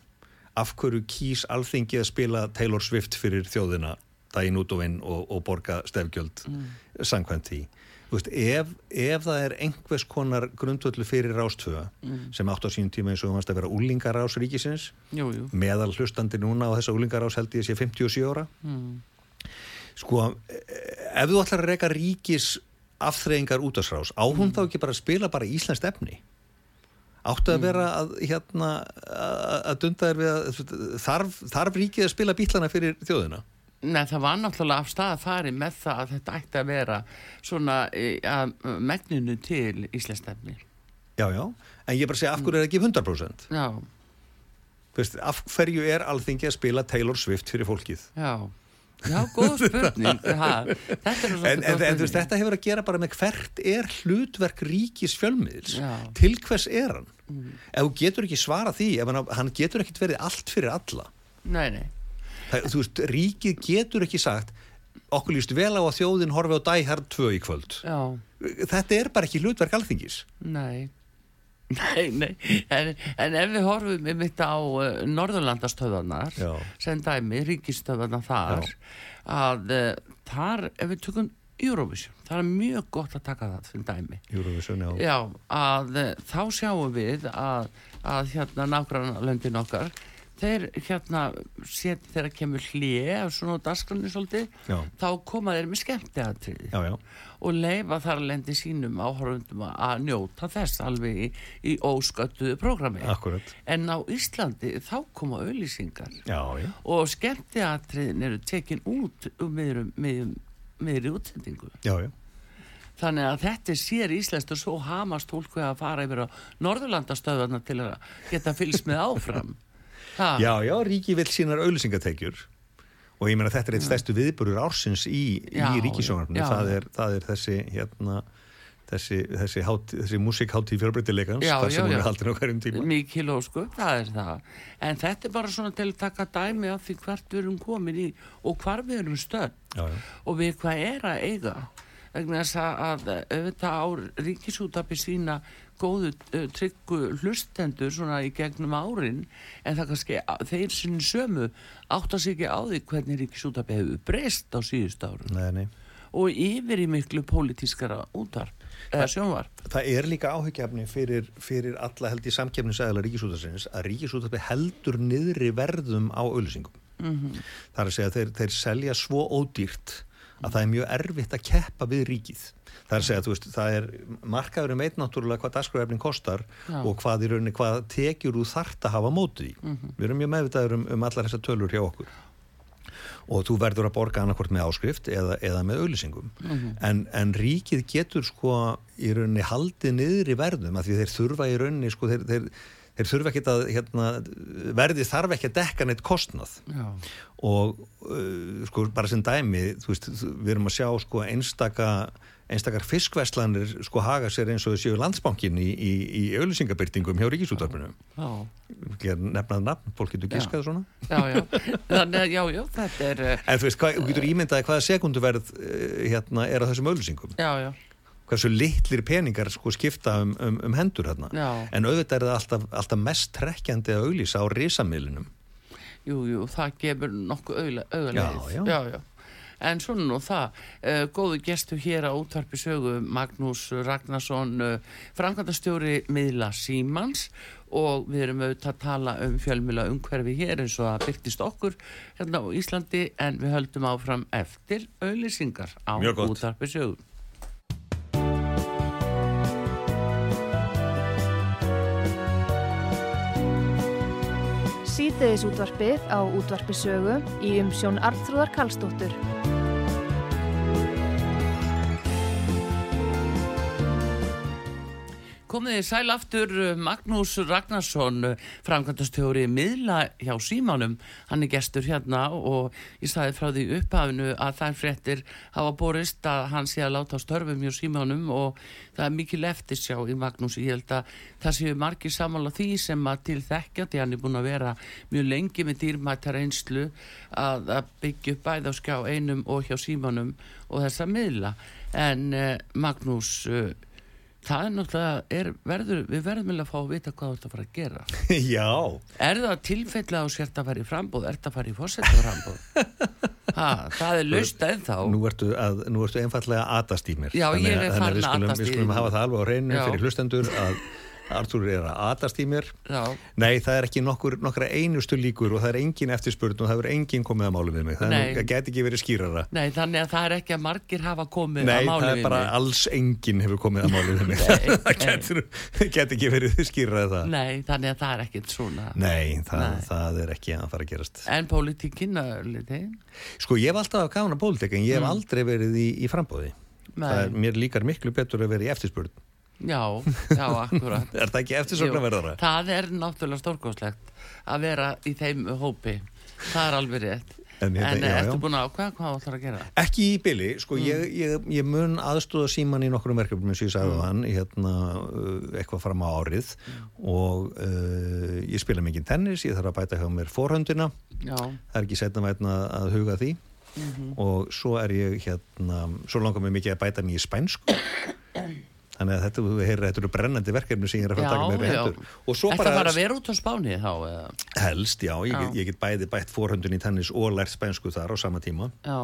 Af hverju kýs alþingi að spila Taylor Swift fyrir þjóðina daginn út og inn og, og borga stefgjöld mm. samkvæmt því? Þú veist, ef, ef það er einhvers konar grundvöldu fyrir Rástvö sem átt á sínum tíma eins og varst að vera úlingarás ríkisins jú, jú. meðal hlustandi núna á þessa úlingarás held ég sé 57 ára. Mm. sko, ef þú ætlar að reyka ríkis afþreyingar útásrás, á hún þá ekki bara að spila bara íslenskt efni áttu að vera að hérna að dunda þér við að þarf, þarf ríkið að spila bílana fyrir þjóðina? Nei, það var náttúrulega af stað að fari með það að þetta ætti að vera svona e, að megninu til Íslandsstefni. já, já, en ég bara segja af hverju er það ekki 100% Já, Veist, af hverju er alþingi að spila Taylor Swift fyrir fólkið? Já. Já, góð spurning. ha, þetta er en, en, en veist, þetta hefur að gera bara með hvert er hlutverk ríkis fjölmiðils Já. til hvers er hann? Ef þú getur ekki svara því hann, hann getur ekkit verið allt fyrir alla. Nei, nei. Það, þú veist, ríkið getur ekki sagt okkur líst vel á að þjóðin horfi á Hard 2 í kvöld. Já, þetta er bara ekki hlutverk alþingis. Nei Nei, nei, en, en ef við horfum um þetta á uh, Norðurlandastöðarnar Já. sem dæmi, ríkistöðarnar þar að uh, þar, ef við tökum Eurovision, það er mjög gott að taka það sem dæmi. Eurovision, já, Já, að uh, þá sjáum við að, að hérna nágrann löndin okkar þeir hérna set þegar kemur hlið af svona dasgrunni svolítið Já. þá koma þeir með já. og leifa þar lendi sínum áhörundum að njóta þess alveg í, í ósköttuðu prógrami. En á Íslandi þá koma auðlýsingar og skemmtiatriðin eru tekin út um miðrum, miðrum, miðri útsendingu. Já, já. þannig að þetta sér íslenskt og svo hamast við að fara yfir á Norðurlandastöðarna til að geta fylgst með áfram (laughs) ha, já, já, ríki vill sínar auðlýsingatekjur og ég meina þetta er eitt stærstu viðburur ársins í, í ríkisjónarfni já. það, það er þessi hérna þessi, þessi, þessi músikhátt í fjörbreytileikans þar sem hún er haldin á hverjum tíma. Mikil og sko, það er það. En þetta er bara svona til að taka dæmi af því hvert við erum komin í og hvar við erum stödd. Já, já. og við hvað er að eiga? Vegna þess að, að auðvitað á ríkisútapi sína góðu uh, tryggu hlustendur svona í gegnum árin en það kannski þeir sinni sömu átta sig ekki á því hvernig ríkisútapi hefur breyst á síðust árum Nei, nei. og yfir í miklu pólitískara útvarp eða sjónvarp Það er líka áhyggjafni fyrir, fyrir alla held í samkefnisæðala ríkisútarsins að ríkisútarpi heldur niðri verðum á auðlýsingum. Mhm. Það er að segja þeir, þeir selja svo ódýrt að það er mjög erfitt að keppa við ríkið. Það er að segja að þú veist, það er markaðurum veit náttúrulega hvað dagskrafefnin kostar Já. og hvað í rauninni, hvað tekjur þú þart að hafa mótið í. Mhm. Við erum mjög meðvitaður um, um allar þessar tölur hjá okkur og þú verður að borga annarkvort með áskrift eða, eða með auðlýsingum en, en ríkið getur sko í rauninni haldið niður í verðum af því þeir þurfa í rauninni sko þeir, þeir, þeir þurfa ekki að hérna, verðið þarf ekki að dekka neitt kostnað. Já, og uh, sko bara sem dæmi veist, við erum að sjá sko einstaka einstakar fiskveslanir sko haga sér eins og séu landsbankin í, í, í auðlýsingabyrtingum hjá ríkisútvarpinu. Já, nefnað nafn, fólk getur Já. giskað svona. Já, já. Þannig að já, já, þetta er En þú veist, hvað, þú getur ímyndaði hvaða sekunduverð uh, hérna er á þessum auðlýsingum já, já, hversu litlir peningar sko skipta um, um, um hendur hérna en auðvitað er það alltaf, alltaf mest trekkjandi að auðlýsa á risamilunum. Jú, jú, það gefur nokkuð já. En svona nú það, uh, góðu gestu hér á útvarpi sögu Magnús Ragnarsson, uh, framkvæmdastjóri miðla Símans. Og við erum auðvitað að tala um fjölmjöla umhverfi hér eins og það byrtist okkur hérna á Íslandi en við höldum áfram eftir auðlýsingar á Mjög gott. útvarpi sögu. Síðdeðis útvarpið á útvarpi sögu í umsjón Arnþróðar Karlsdóttur. Komið þið sæl aftur uh, Magnús Ragnarsson, framkvæmdastjóri miðla hjá Símanum. Hann er gestur hérna og ég sagði frá því upphafinu að þær fréttir hafa borist að hann sé að láta störfum hjá Símanum og það er mikil eftirsjá í Magnús. Ég held að það séu margir samála því sem að til þekkja því hann er búin að vera mjög lengi með dýrmættar einslu að, að byggja upp bæð á skjá einum og hjá Símanum og þessa miðla. En uh, Magnús... Það er náttúrulega, er, verður, við verðum vel að fá að vita hvað að fara að gera. (laughs) Já, Er það tilfellega á sért að fara í frambóð? Er það að fara í fórsettu frambóð? (laughs) Ha, það er laust ennþá. nú ertu, að, nú ertu einfallega atast í mér Já, ég er þannig að við skulum, við skulum hafa það alveg á reynu fyrir hlustendur að Artur er að atast í mér Já, Nei, það er ekki nokkur, nokkra einustu líkur og það er engin eftirspurn og það er engin komið að málu við mig það, Nei. geti ekki verið skýrara nei, þannig að það er ekki að margir hafa komið Nei, að máli það er við bara mig. alls enginn hefur komið að máli við mig Nei, (laughs) það nei. getur, geti ekki verið skýrara það Nei, þannig að það er ekkit svona. Nei, það, Nei. það er ekki að fara að gerast En pólitíkinn, liti? Sko, ég hef alltaf að gána pólitek en ég hef Mm. aldrei verið í, í frambóði það Nei, Mér líkar miklu betur að vera í eftirspurn já, já, akkurat. (laughs) Er það ekki eftirsóknarverðara? Það er náttúrulega stórkostlegt að vera í þeim hópi. Það er alveg rétt. En, hérna, En já, ertu já. búin að ákveða hvað þú ætlar að gera? Ekki í byli, sko, Mm. ég, ég, ég mun aðstóða síman í nokkrum verkefnum og ég sagði Mm. þann, hérna, uh, eitthvað fram á árið og uh, ég spila mikið tennis, ég þarf að bæta hjá mér forhöndina, Já, það er ekki setna vætna að huga því Mhm. og svo er ég hérna, svo langar mér mikið að bæta mér í spænsku þannig að þetta, þú heyrir, þetta eru brennandi verkefni sem ég er að fara að taka já. hendur og svo Þetta bara bara að vera út á Spáni þá, helst, já, ég, Já. Get, ég get bæði bætt forhöndun í tennis og lært spænsku þar á sama tíma Já,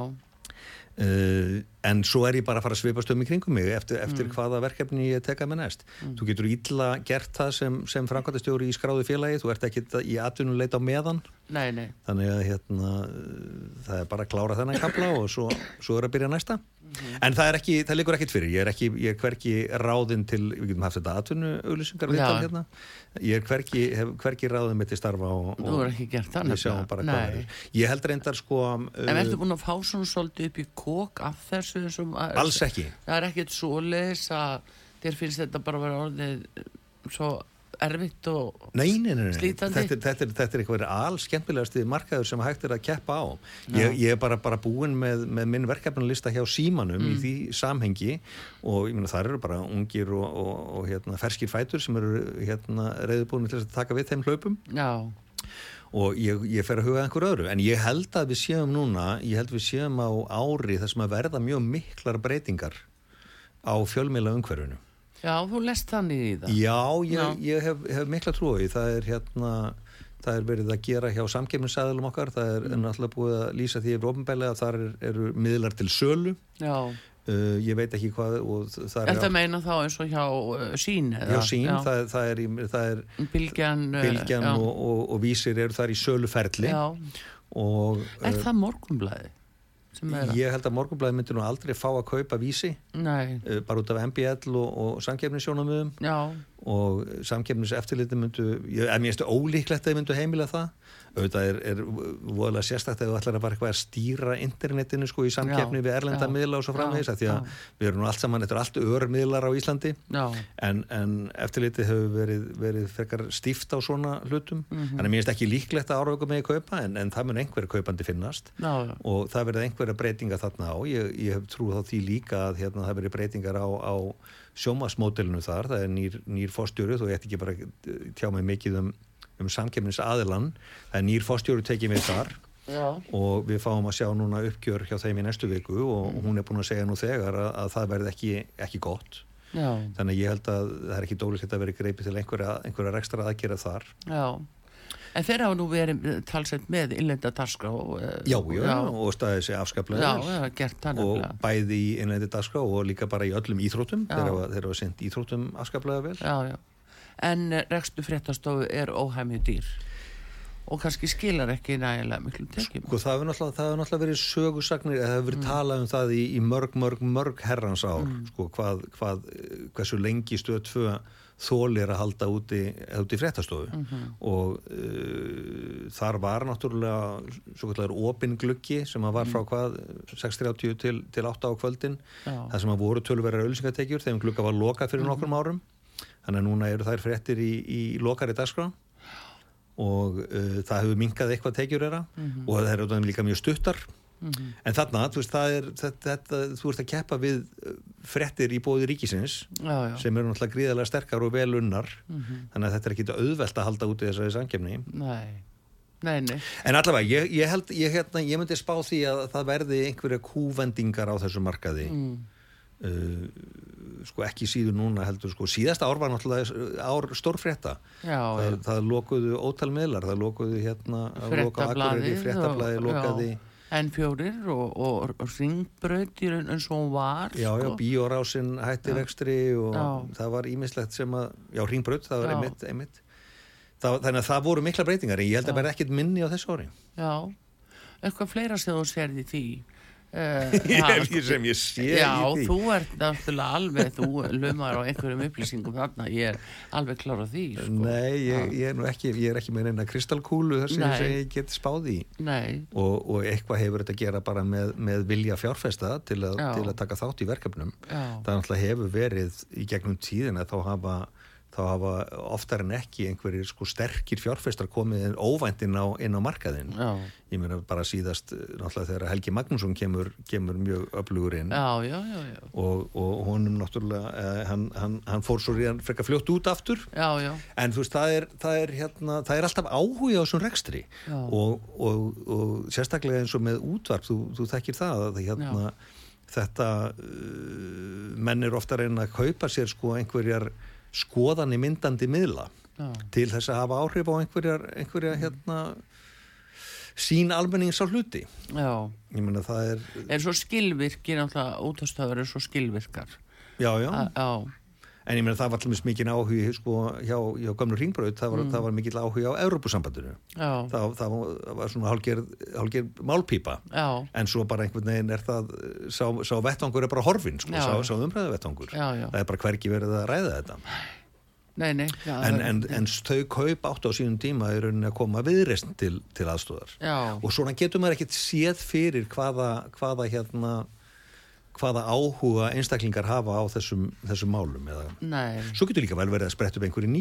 Uh, en svo er ég bara að fara að svipast um í kringum mig eftir, eftir Mm. hvaða verkefni ég teka með næst. Þú getur illa gert það sem, sem framkvæmtastjóri í skráðu félagi, þú ert ekki í atvinnuleit á meðan, nei, nei. þannig að hérna, uh, það er bara að klára þennan kapla og svo, svo er að byrja næsta. Mhm. En það, er ekki, það liggur ekkit fyrir, ég er, ekki, ég er hverki ráðinn til, við getum haft þetta atvinnuauðlýsingar viðtal Já. hérna, ég er hverki, hverki ráðinn með til starfa og, Þú ekki gert það við sjáum bara hvað það er. Ég held reyndar sko... En ertu búin að fá svona svolítið upp í kók af þessu sem að... Alls ekki. Það er ekkert svoleiðis að þér finnst þetta bara að vera orðið svo erfitt og... Nei, nei, nei. Slítandi? Þetta, er- þetta, er, þetta er eitthvað alls skemmtilegasti markaður sem hægt er að keppa á. Ég, ég er bara, bara búinn með, með minn verkefnalista hjá símanum Mm. í því samhengi og ég meina það eru bara ungir og, og, og hérna, ferskir fætur sem eru hérna, reyðbúin til að taka við þeim hlaupum Já, og ég, ég fer að huga að einhver öðru en ég held að við séum núna ég held við séum á ári þar sem að verða mjög miklar breytingar á fjölmiðla umhverfinu já, þú lest þannig í það. Já, ég, Já. ég hef, hef mikla trúi það er hérna það er verið að gera hjá samkefninsæðalum okkar það er mm. náttúrulega búið að lýsa því yfir ofnbælega að þar er, eru miðlar til sölu Já, uh, ég veit ekki hvað og það er er það meina þá eins og hjá uh, sín? hjá sín, það, er- það er, í- það er Bilgjan... uh, bylgjan já. og, og, og vísir eru þar í söluferli Já, og er uh, það morgunblæði? Ég held að morgunblæði myndi nú aldrei fá að kaupa vísi Nei, uh, bara út af MBL og, og samkefnisjónamöðum já, og samkefnis eftirliti myndu, ég, en mér finnst ólíklegt að þið myndu heimila það. Auðvitað er, er voðalega sérstakt að þú ætlar að bara eitthvað að stýra internetinu sko í samkefni Já, við erlenda já, miðla og svo framvegis því að já. við erum nú allt saman, þetta er allt örmiðlar á Íslandi. En, en eftirliti hefur verið, verið frekar stíft á svona hlutum. Mhm. en mér finnst ekki líklegt að árauga með að kaupa en, en það mun einhverja kaupandi finnast. Og það verið einhverja breytinga þarna á. Ég, ég hef trúið á því líka að hérna, það verið breytingar á, á sjómasmódelinu þar, það er nýr, nýr fórstjóru þú ætti ekki bara tjá mig mikið um, um samkefnis aðilan það er nýr fórstjóru tekið við þar Já, og við fáum að sjá núna uppgjör hjá þeim í næstu viku og Mm. hún er búin að segja nú þegar að, að það verði ekki, ekki gott. Já, þannig að ég held að það er ekki dólíkt að vera greipið til einhverja, einhverja rekstra aðgera þar. Já. En þeir hafa nú verið talsett með innlenda darskrá. já, já, og staðið sér afskaplega Já, já, gert það og nefnilega. bæði í innlendi dagskrá og líka bara í öllum íþróttum Já. þeir hafa, hafa sendt íþróttum afskaplega vel Já, já. En eh, rekstu fréttastofu er óhæmið dýr og kannski skilar ekki nægilega miklu tekjum. sko, það hefur náttúrulega, náttúrulega verið sögusagnir eða það hefur verið Mm. talað um það í, í mörg, mörg, mörg herrans ár sko, hvað, hvað, hversu lengi stöð tvö þólir að halda úti, úti fréttastofu Mhm. og uh, þar var náttúrulega svo kallar opin gluggi sem að var frá Mm. hvað 6.30 til, til 8 á kvöldin Já. það sem að voru tölverðar auðlýsingatekjur þegar glugga var lokað Mhm. fyrir nokkrum árum þannig að núna eru þær fréttir í, í lokari dagskrá og uh, það hefur minkað eitthvað tekjur þeirra Mhm. og það er líka mjög stuttar en þarna, þú veist, það er þetta, þetta, þú ert að keppa við uh, fréttir í bóði ríkisins Já, já. sem eru náttúrulega gríðarlega sterkar og vel unnar Mhm. þannig að þetta er ekki auðvelt að halda úti þessari samkefni Nei, nei, nei. en allavega, ég, ég held ég, hérna, ég myndi spá því að það verði einhverja kúvendingar á þessu markaði Mm. uh, sko ekki síður núna heldur sko, síðasta ár var náttúrulega ár stórfrétta Já, það, það lokuðu ótal miðlar það lokuðu hérna að loka á Akureyri, Fréttablaðið fréttablaði og- lokaði já. N4 og, og, og raun eins og hún var. já, já, sko. bíórásin hætti rekstri og Já. það var ímislegt sem að já, ringbraut, það var Já. einmitt, einmitt. Það, þannig að það voru mikla breytingar en ég held að Já. verði ekkit minni á þessu ári Já, eitthvað fleira sem þú sérði því. Uh, Ég sem ég sé Já, þú ert náttúrulega alveg, þú lumar á einhverjum upplýsingum þarna, ég er alveg klar á því, sko. Nei, ég, ég er nú ekki, ég er ekki með neina kristalkúlu þar sem ég get spáð í. Nei, og, og eitthvað hefur þetta að gera bara með, með vilja fjárfesta til, Já. til að taka þátt í verkefnum. Já, það náttúrulega hefur verið í gegnum tíðin að þá hafa, þá hafa oftar en ekki einhverjir sko sterkir fjárfestar komið óvænt inn á, inn á markaðin Já. ég meina bara síðast náttúrulega þegar Helgi Magnússon kemur, kemur mjög öflugur inn. Já, já, og, og honum náttúrulega eh, hann, hann, hann fór svo ríðan frekar fljótt út aftur. Já, já, en þú veist það er, það er, hérna, það er alltaf áhuga á þessum rekstri. Og, og, og sérstaklega eins og með útvarp þú, þú þekkir það að hérna, þetta uh, menn er ofta reyna að kaupa sér sko einhverjar skoðani myndandi miðla já. til þess að hafa áhrif á einhverjar, einhverja hérna sín almennings á hluti. Ég meina það er Er svo skilvirkir, náttúrulega, útastöður er svo skilvirkar. já já, A- Já, en ég meina það var allir mikið áhugi sko hjá, hjá gömlu ringbröð það var, það var mikið áhugi á Európusambandinu það, það var- svona hálgerð málpípa. Já, en svo bara einhvern veginn er það sá, sá vettvangur er bara horfin sko, sá, sá Já, já. það er bara hvergi verið að ræða þetta. Nei, nei. Já, en, en, en þau kaup áttu á sínum tíma er rauninni að koma viðreist til, til aðstóðar Já, og svona getur maður ekkert séð fyrir hvaða, hvaða hérna hvaða áhuga einstaklingar hafa á þessum, þessum málum svo getur líka vel verið að spretta upp einhverju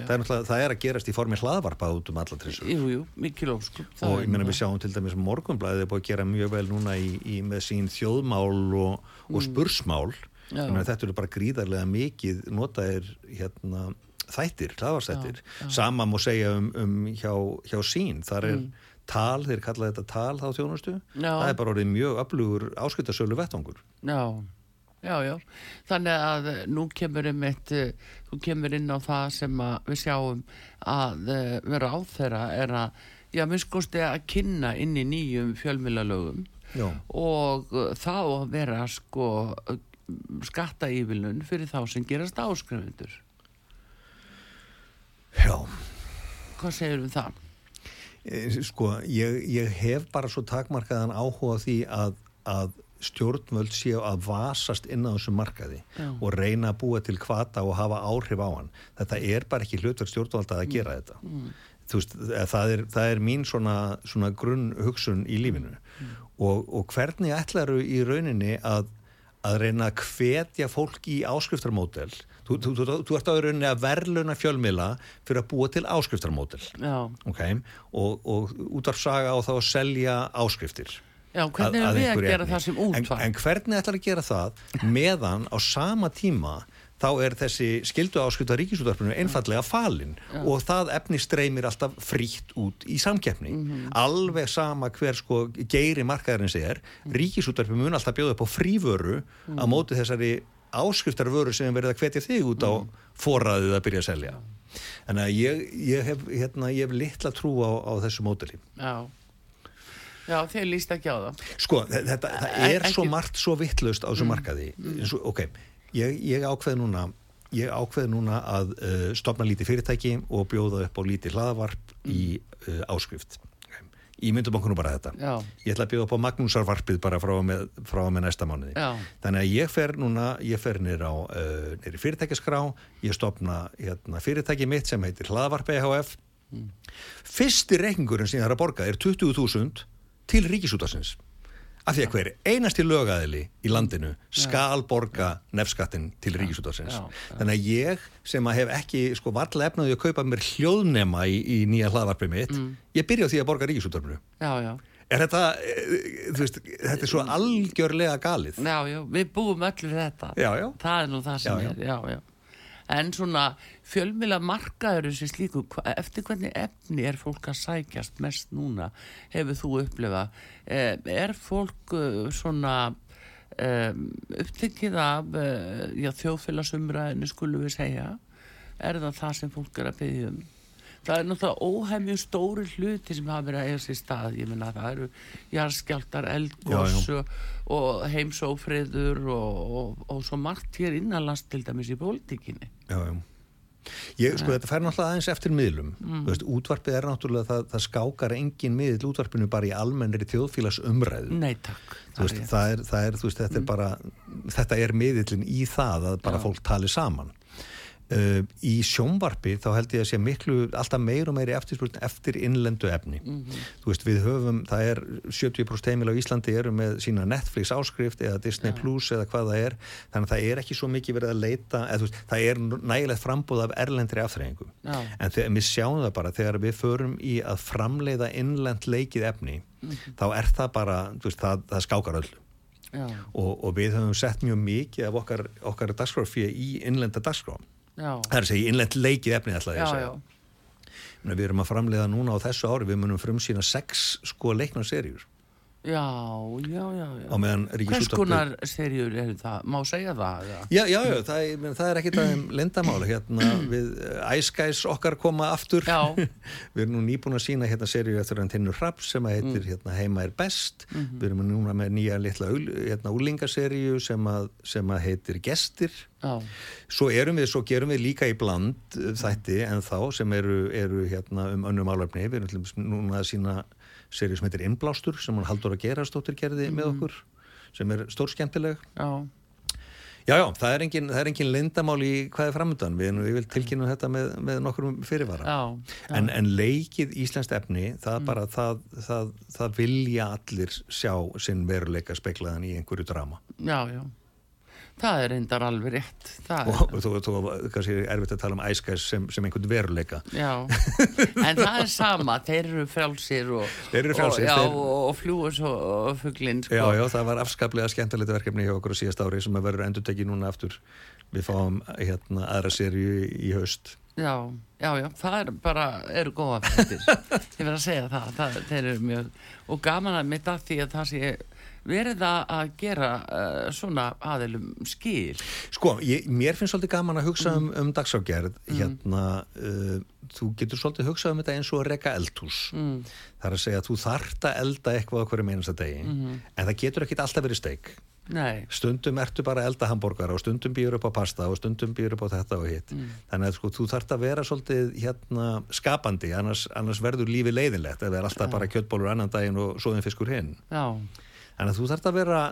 já. það það er að gerast í formi hlaðvarpa út um alla trissur Jú, jú, mikil óskup. og ég meina við sjáum til dæmis morgunblæðið er búið að gera mjög vel núna í, í með sín þjóðmál og, og spursmál Mm. Ég meina þetta eru bara gríðarlega mikið notaðir hérna þættir, hlaðvarsþættir sama má segja um, um hjá, hjá sín, þar er tal, þeir kalla þetta tal þá þjónustu. Já. það er bara orðið mjög öflugur áskiptasölu vettangur Já, já, já. Þannig að eh, nú kemur um eitt, þú kemur inn á það sem við sjáum að eh, vera á þeirra er að, já, minnst kosti að kynna inn í nýjum fjölmiðlalögum Já. og þá vera sko skatta ívilun fyrir þá sem gerast áskrifundur. Já, Hvað segir um það? Eh, sko, ég, ég hef bara svo takmarkaðan áhuga því að, að stjórnvöld séu að vasast inn á þessu markaði Já. og reyna að búa til kvata og hafa áhrif á hann. Þetta er bara ekki hlutverk stjórnvalda að gera þetta. Þú Veist, eh, það, er, það er mín svona, svona grunn hugsun í lífinu og, og hvernig ætlaru í rauninni að, að reyna að hvetja fólk í áskriftarmódel þú, þú, þú, þú ert á rauninni að verðluna fjölmila fyrir að búa til áskriftarmódel Já, ok, og, og útvarpsaga og þá að selja áskriftir já hvernig er við að gera efni. það sem en, útvar? en hvernig ætlar að gera það meðan á sama tíma þá er þessi skildu áskrift af ríkisútvarpinu einfallega falin og það efni streymir alltaf frítt út í samkeppni Mhm. alveg sama hver sko geiri markaðarins er ríkisútvarpi mun alltaf bjóða upp á fríföru Mhm. á móti þessari áskriftarvöru sem verið að hvetja þig út á Mhm. forræðið að byrja að selja Þannig að ég, ég, hef, hérna, ég hef litla trú á, á þessu mótili. Já, já þeir líst ekki á það. Sko, þe- þetta, það er svo ekki- margt svo vittlaust á þessu markaði. Svo, ok, ég, ég ákveð núna ég ákveð núna að uh, stopna lítið fyrirtæki og bjóða upp á lítið hlaðavarp í uh, áskrift. Ég myndum okkur nú bara þetta. Já. Ég ætla að bjóða upp á Magnúsarvarpið bara frá og með, með næsta mánuði. Já. Þannig að ég fer núna, ég fer nýr á uh, nýr í fyrirtækjaskrá, ég stopna hérna, fyrirtæki mitt sem heitir Hlaðvarp EHF. Fyrsti reikningurinn sem ég þarf að borga er 20.000 til ríkisútasins. Af því að hver einasti lögaðili í landinu skal borga nefnskattin til já. Þannig að ég sem að hef ekki sko varla efnaði að kaupa mér hljóðnema í, í nýja hlaðvarpið mitt, ég byrja á því að borga já. Er þetta, eh, veist, þetta er svo algjörlega galið. Já, já, við búum öll við þetta. Já, já. Það er nú það sem Já, er, já, já. En svona fjölmila markaður sem slíku, eftir hvernig efni er fólk að sækjast mest núna, hefur þú upplifað? Eh, er fólk eh, svona um, upptekið af þjóðfélagsumræðinu skulum við segja? Er það það sem fólk er að byggja um? Það er náttúrulega óhemju stóri hluti sem hafa verið að eiga sér stað, ég menna það eru jarðskjáltar, eldgós Já, og, og heimsófriður og, og, og svo margt hér innanlands til dæmis í pólitíkinni. Já, já. Ég, sko, þetta fær náttúrulega aðeins eftir miðlum. Þú veist, útvarpið er náttúrulega, það, það skákar engin miðl útvarpinu bara í almennri þjóðfélags umræðu. Nei takk. Veist, það er, það er, veist, þetta er bara, þetta er miðlinn í það að bara Já. fólk tali saman. Uh, í sjónvarpi þá held ég að sé miklu alltaf meir og meiri eftirspurn eftir innlendu efni. Mhm. þú veist við höfum, það er 70% heimil á Íslandi eru með sína Netflix áskrift eða Disney Plus eða hvað það er. Þannig að það er ekki svo mikið verið að leita eða, veist, það er nægilegt frambúð af erlendri afþreyingum. Já. en þegar við sjáum það bara þegar við förum í að framleiða innlend leikið efni þá er það bara, veist, það, það skákar öllu. Já, og, og við höfum sett mjög mikið af okkar, okkar dagskráfið í innlenda dagskrá. já, það er að segja innlend leikið efni ætlaði ég að segja. Meni, við erum að framleiða núna á þessu ári við munum frumsýna sex sko leiknarserjur já, já, já, já. Hvers konar serjur er það? Má segja það? Já, já, já, það menn, það er ekkit aðeim lindamála hérna við æskæs okkar koma aftur Já. (laughs) við erum nú nýbúin að sína hérna serju eftir hann Tinnur Rapp sem að heitir Mm. hérna, Heima er best Mhm. við erum núna með nýja litla hérna, úlingaserju sem, sem að heitir Gestir Já, Svo erum við, svo gerum við líka í bland uh, þætti en þá sem eru, eru hérna um önnum álefni. Við erum núna að sína serið sem heitir Innblástur sem hann haldur að gera stóttir gerði með okkur sem er stór skemmtileg. já, Já, já, það er engin, það er engin lindamál í hvað er framöndan. Við erum við vil tilkynna þetta með, með nokkrum fyrirvara. já, já. En, en leikið íslenskt efni, það bara, það, það, það vilja allir sjá sinn veruleika speklaðan í einhverju drama. já, já. Það er reyndar alveg rétt. Og þú, þú, kannski er erfitt að tala um æskæs sem, sem einhvern veruleika. já, en það er sama, þeir eru frjálsir og, Þeir eru frjálsir, og, já, þeir- og, og fljúa svo fugglinn, sko. Já, já, það var afskaplega skemmtilegt verkefni hjá okkur á síðast ári sem að verður endur tekið núna aftur. Við fáum hérna aðra serju í, haust. Já, já, já, það er bara, eru góða fættir. (laughs) Ég verð að segja það, það, þeir eru mjög, og gaman að mitt að því að það sé verið að gera uh, svona aðilum skil. Sko, ég, mér finnst svolítið gaman að hugsa um, um dagságerð. Hérna, uh, þú getur svolítið hugsað um þetta eins og að reka eldhús. Mm. Það er að segja að þú þart að elda eitthvað á hverju meinasta degi. En það getur ekkit alltaf verið steik. Nei, Stundum ertu bara að elda hambúrgar og stundum býður upp á pasta og stundum býður upp á þetta og hitt. Þannig að sko, þú þart að vera svolítið hérna, skapandi, annars, annars verður lífi leiðinlegt ef það er alltaf bara kjöttbólur annan daginn og svoðin fiskur hinn. já, Þannig að þú þarft að vera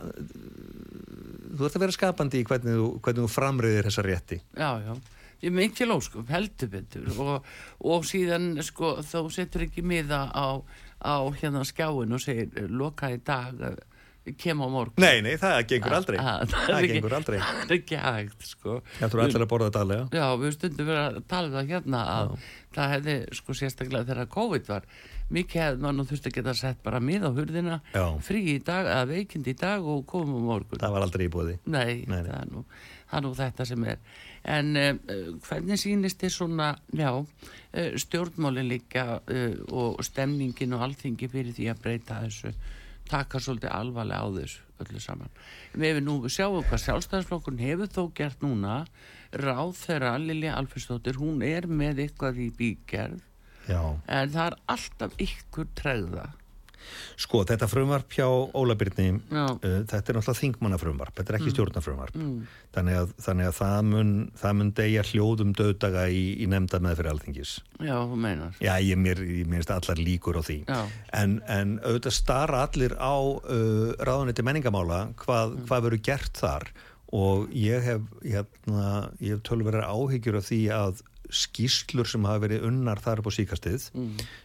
þú þarft að vera skapandi í hvernig þú, hvernig þú framröðir þessa rétti. já, já. Ég með ekki lóskum, heldur betur og, og síðan, sko, þá setur ekki miða á, á hérna skjáin og segir, loka í dag, kem á morgun. Nei, nei, það gengur aldrei. Ah, það er ekki- gengur aldrei. (laughs) Það er ekki hægt, sko. Það þú allir að borða þetta allega. Já, við stundum verið að tala um það hérna að það hefði, sko, sérstaklega þegar COVID var, mikið hefði maður nú þurfti að geta sett bara mið á hurðina, Já. frí í dag, eða veikind í dag og komum á morgun. Það var aldrei í bóði. Nei, Nei, nei. Það, er nú, það er nú þetta sem er. En uh, hvernig sýnist þið svona, já, uh, stjórnmálin líka uh, og stemningin og alþingi fyrir því að breyta þessu, taka svolítið alvarlega á þessu öllu saman. Við nú, sjáum hvað sjálfstæðarsflokkurinn hefur þó gert núna, ráð þeirra Lilja Alfredsdóttir, hún er með eitthvað í bígerð, Já. en það er alltaf ykkur tregða. Sko, þetta frumvarp hjá Óla Byrni, Já. uh, þetta er náttúrulega þingmannafrumvarp, þetta er ekki mm. stjórnafrumvarp. Mm. Þannig, að, þannig að það mun, það mun deyja hljóðum döðdaga í, í nefnda með fyrir alþingis. Já, þú meinar. Já, ég minnst allar líkur á því. En, en auðvitað stara allir á uh, ráðuneti menningamála hvað, hvað verður gert þar og ég hef, hérna, ég hef tölverið áhyggjur af því að skýslur sem hafa verið unnar þar upp á síkastið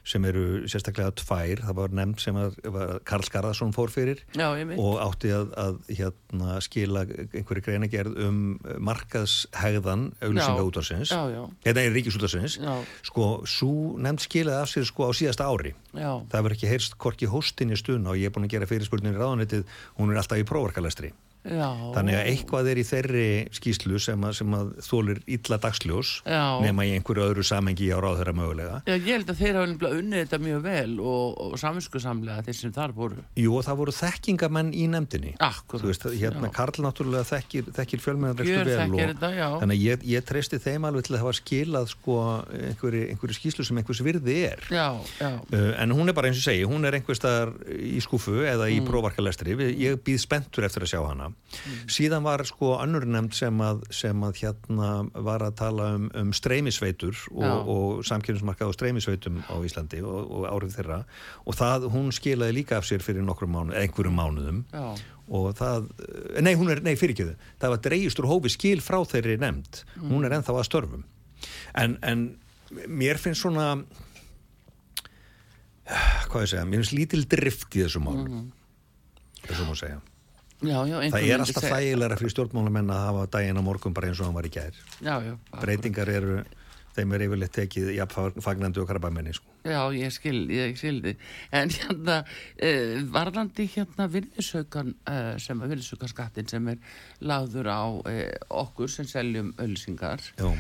sem eru sérstaklega tvær, það var nefnd sem að, var Karl Skarðarsson fór fyrir Já, og átti að, að hérna, skila einhverju greinagerð um markaðshegðan auglýsinga útvarsins já. hérna er ríkisútvarsins sko, svo nefnd skilaði af sér sko á síðasta ári. Já. það verður ekki heyrst korki hóstinni stun og ég er búin að gera fyrirspurninni ráðanetið hún er alltaf í prófarkalestri Já. þannig að eitthvað er í þeirri skýslu sem að, sem að þólir illa dagsljós Já. nema í einhverju öðru samengi á ráðherra mögulega Já, ég held að þeir hafa unnið þetta mjög vel og, og saminskusamlega þeir sem þar voru. Jú, það voru þekkingamenn í nefndinni Akkurat. Þú veist, hérna Já. Karl náttúrulega þekkir, þekkir fjölmennar Gjör vel þekkir og þetta, þannig að ég, ég treysti þeim alveg til að hafa skilað sko einhverju, einhverju skýslu sem einhvers virði er Já, já. Uh, en hún er bara eins og segi, hún er einhver staðar í skúfu eða Mm. í prófarkalestri, Við- ég býð spenntur eftir að sjá hana síðan var sko önnur nefnd sem að, sem að hérna var að tala um, um streymisveitur og, og samkynnsmarkað og streymisveitum á Íslandi og, og árið þeirra. Og það, hún skilaði líka af sér fyrir nokkrum mánuðum, einhverjum mánuðum. Já, og það, nei hún er, nei fyrirgjöðu það var dreigist úr hófi skil frá þeirri nefnd. Hún er ennþá að störfum. En, en mér finnst svona hvað ég segja, mér finnst lítil drift í þessum málum þessum má segja já, já það er alltaf þægilega fyrir stjórnmálamenn að hafa daginn á morgun bara eins og hann var í gær Já, breytingar eru, þeim er yfirleitt tekið jafn fagnandi og krabamenni sko. Já, ég skil, ég skil. En hérna, uh, varðandi hérna virðisaukan, uh, sem er virðisaukaskattin sem er lagður á uh, okkur sem seljum ölsingar Já.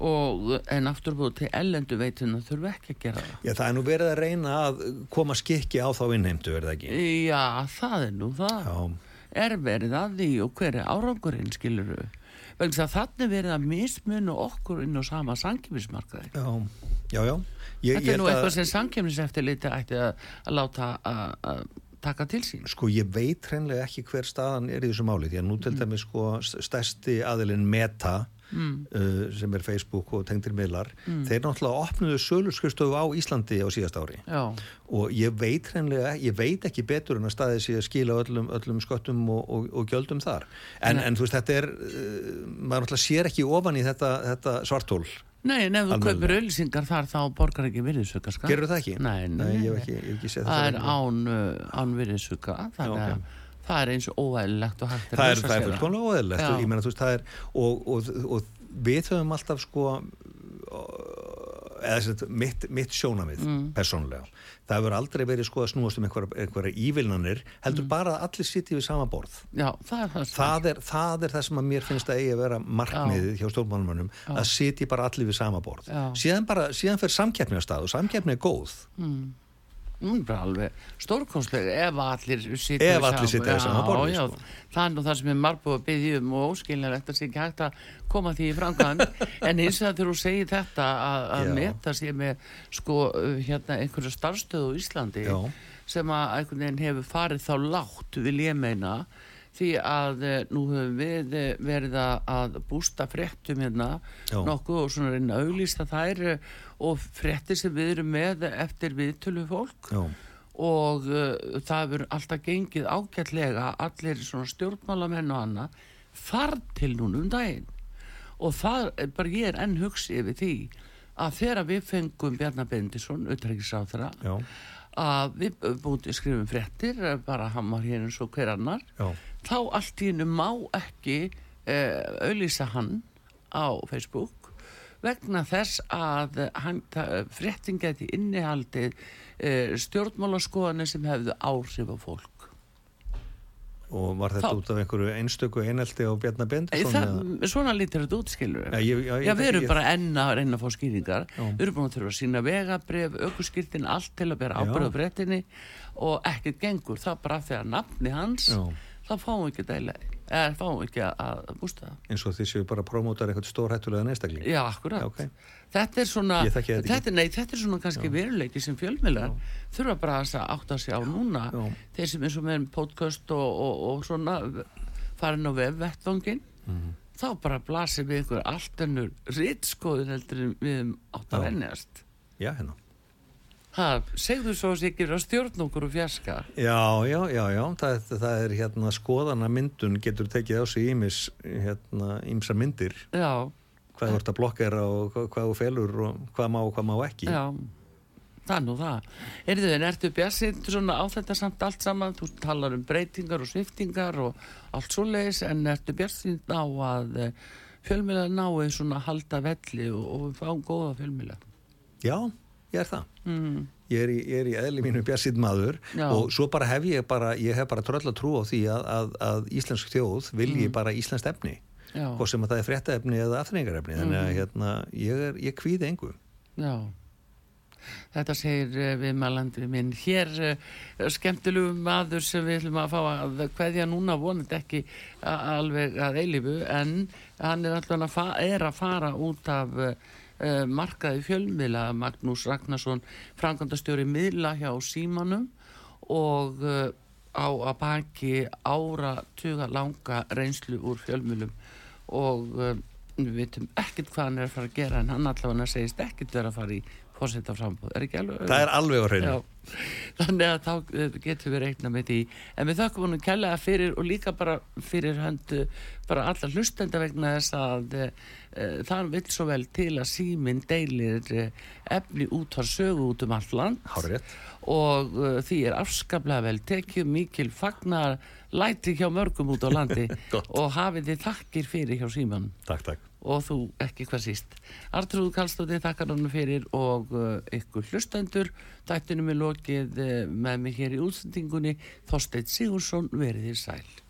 og en aftur búið til ellendu veituna þurfum ekki að gera það. Já, það er nú verið að reyna að koma skikki á þá innheimtu, er það ekki? Já, það er nú það. Já, Er verið að því og hver er árangurinn, skilur við? Vegna þess að þannig verið að mismunu okkur inn á sama sangjumísmarkaði. já, já, já. Ég, Þetta er nú eitthvað sem sangjumíseftirliti ætti að, að láta að, taka til sín. Sko ég veit hreinlega ekki hver staðan er í þessu máli því að nú til dæmis sko stærsti aðilinn Meta uh, sem er Facebook og tengdir miðlar Mm. þeir náttúrulega opnuðu sölurskurstofu á Íslandi á síðast ári Já. og ég veit hreinlega, ég veit ekki betur en að staðið sé að skila öllum, öllum sköttum og, og, og gjöldum þar en, en þú veist þetta er uh, maður náttúrulega sér ekki ofan í þetta, þetta svartól Nei, en ef þú kaupir auðlýsingar þar þá borgar ekki virðisaukaskatt. Gerðu það ekki? Nei, nei, Nei, ég hef ekki, ekki séð Það er þetta án, uh, án virðisauka, þannig að. Það er eins og óæðilegt og hægt það er, það er fullkomlega ég meina veist er og, og, og við höfum alltaf sko eða að mitt, mitt sjónamið Mm. persónulega, það hefur aldrei verið sko að snúast um einhverja, einhverja ívilnanir heldur bara að allir sitja við sama borð. Já, það er það er, það er það sem að mér finnst að eigi að vera markmiðið hjá stjórnmálumönnum að sitja bara allir við sama borð. Já. síðan, bara, síðan fer samkeppni á stað og samkeppni er góð Hún er alveg stórkonslega ef allir sitja Ef allir sitja við sama borði, Já, sko. það er nú það sem er margbúið að byggja um og óskiljanlegt að sé ekki hægt að koma því í framkvæmd (laughs) en eins og þegar þú segir þetta að, að Já. meta sér með sko hérna einhverja starfstöðu á Íslandi Já. sem að einhvern veginn hefur farið þá lágt vil ég meina því að eh, nú höfum við eh, verið að- bústa fréttum hérna Já. nokkuð og svona reyna auglýsta þær eh, og fréttir sem við erum með eftir viðtölu fólk. Já, og uh, það hefur alltaf gengið ágætlega allir svona stjórnmálamenn og annað þar til núna um daginn. Og það er bara ég er enn hugsi yfir því að þegar við fengum Bjarnar Bendisson, utrækisáþra já, að við búin skrifum fréttir bara hann var hér eins og hver annar. Já. Þá allt í hennu má ekki uh, auðlýsa hann á Facebook vegna þess að hann, það, fréttin geti innihaldið uh, stjórnmálaskoðanir sem hefðu áhrif á fólk. og var þetta Þá- út af einhverju einstöku einelti á það, svona lítur þetta út, skilur Já, ég- já, ég Já, við erum ég- bara enn að reyna að fá skýringar. Við erum búin að þurfa að sína vegabref, aukurskirtin allt til að bera Já. ábyrða fréttinni og ekkert gengur, það bara þegar nafni hans Já. Þá fáum við ekki deila eða fáum við ekki að, bústa það eins og því séu bara promótar eitthvað stórhættulega neistakling Já, akkurat. Já, ok. Þetta er svona, þetta nei, þetta er svona kannski veruleiki sem fjölmiðlar þurfa bara að átta sig á núna Já. þeir sem eins og með podcast og, og, og svona farin á vefvettvangin Mhm. þá bara blasir við einhver allt ennur rittskoður heldur við um átt að Já. vennjast. Já, hérna Það, segðu svo að sikir að stjórn okkur og fjarska. Já, já, já, já, það, það er hérna skoðana myndun getur tekið á sig ímis hérna ímsa myndir, Já, hvað þú ert að blokkera og hvað, þú felur og hvað má og hvað má ekki já. Það er nú það. Erðu en ertu bjassið svona á þetta samt allt saman? Þú talar um breytingar og sviftingar og allt svo leiðis en ertu bjassið á að fjölmjöla nái svona halda velli og, og fáum góða fjölmjöla? Já, ég er það Mm. Ég er í, ég er í eðli mínu bjassitt maður Já. og svo bara hef ég bara, ég hef bara tröll að trú á því að, að, að íslensk þjóð vilji bara íslenskt efni hvort sem að það er fréttaefni eða afþrengarefni þannig að hérna, ég, er, ég kvíði engu já. Þetta segir uh, við malandri minn. Hér uh, skemmtilegu maður sem við ætlum að fá að hverja núna vonandi ekki alveg að eilifu en hann er alltaf að, er að fara út af uh, markaði fjölmiðla Magnús Ragnarsson, frangandastjóri miðla hjá Símanum og uh, á að baki ára tuga langa reynslu úr fjölmjölum og um, við veitum ekkert hvað hann er að fara að gera en hann allavega segist ekkert vera að fara í fórsetta frambúð, er ekki alveg Það er alveg á hreinu. Þannig að þá eh, getum við reikna með því. En við þökkum honum kærlega fyrir og líka bara fyrir höndu bara alla hlustenda vegna þess að e, það vil svo vel til að síminn deilir efni út á sögu út um allt land. Hárétt. og e, því er afskaplega vel tekið mikil fagnar læti hjá mörgum út á landi. (laughs) Og hafið þið þakkir fyrir hjá síman Takk, takk og þú ekki hvað síst. Artrúð Kallstóttir þakkar hann fyrir og uh, ykkur hlustendur. Þættinum er lokið uh, með mig hér í útsendingunni. Þorsteit Sigursson veriðir sæl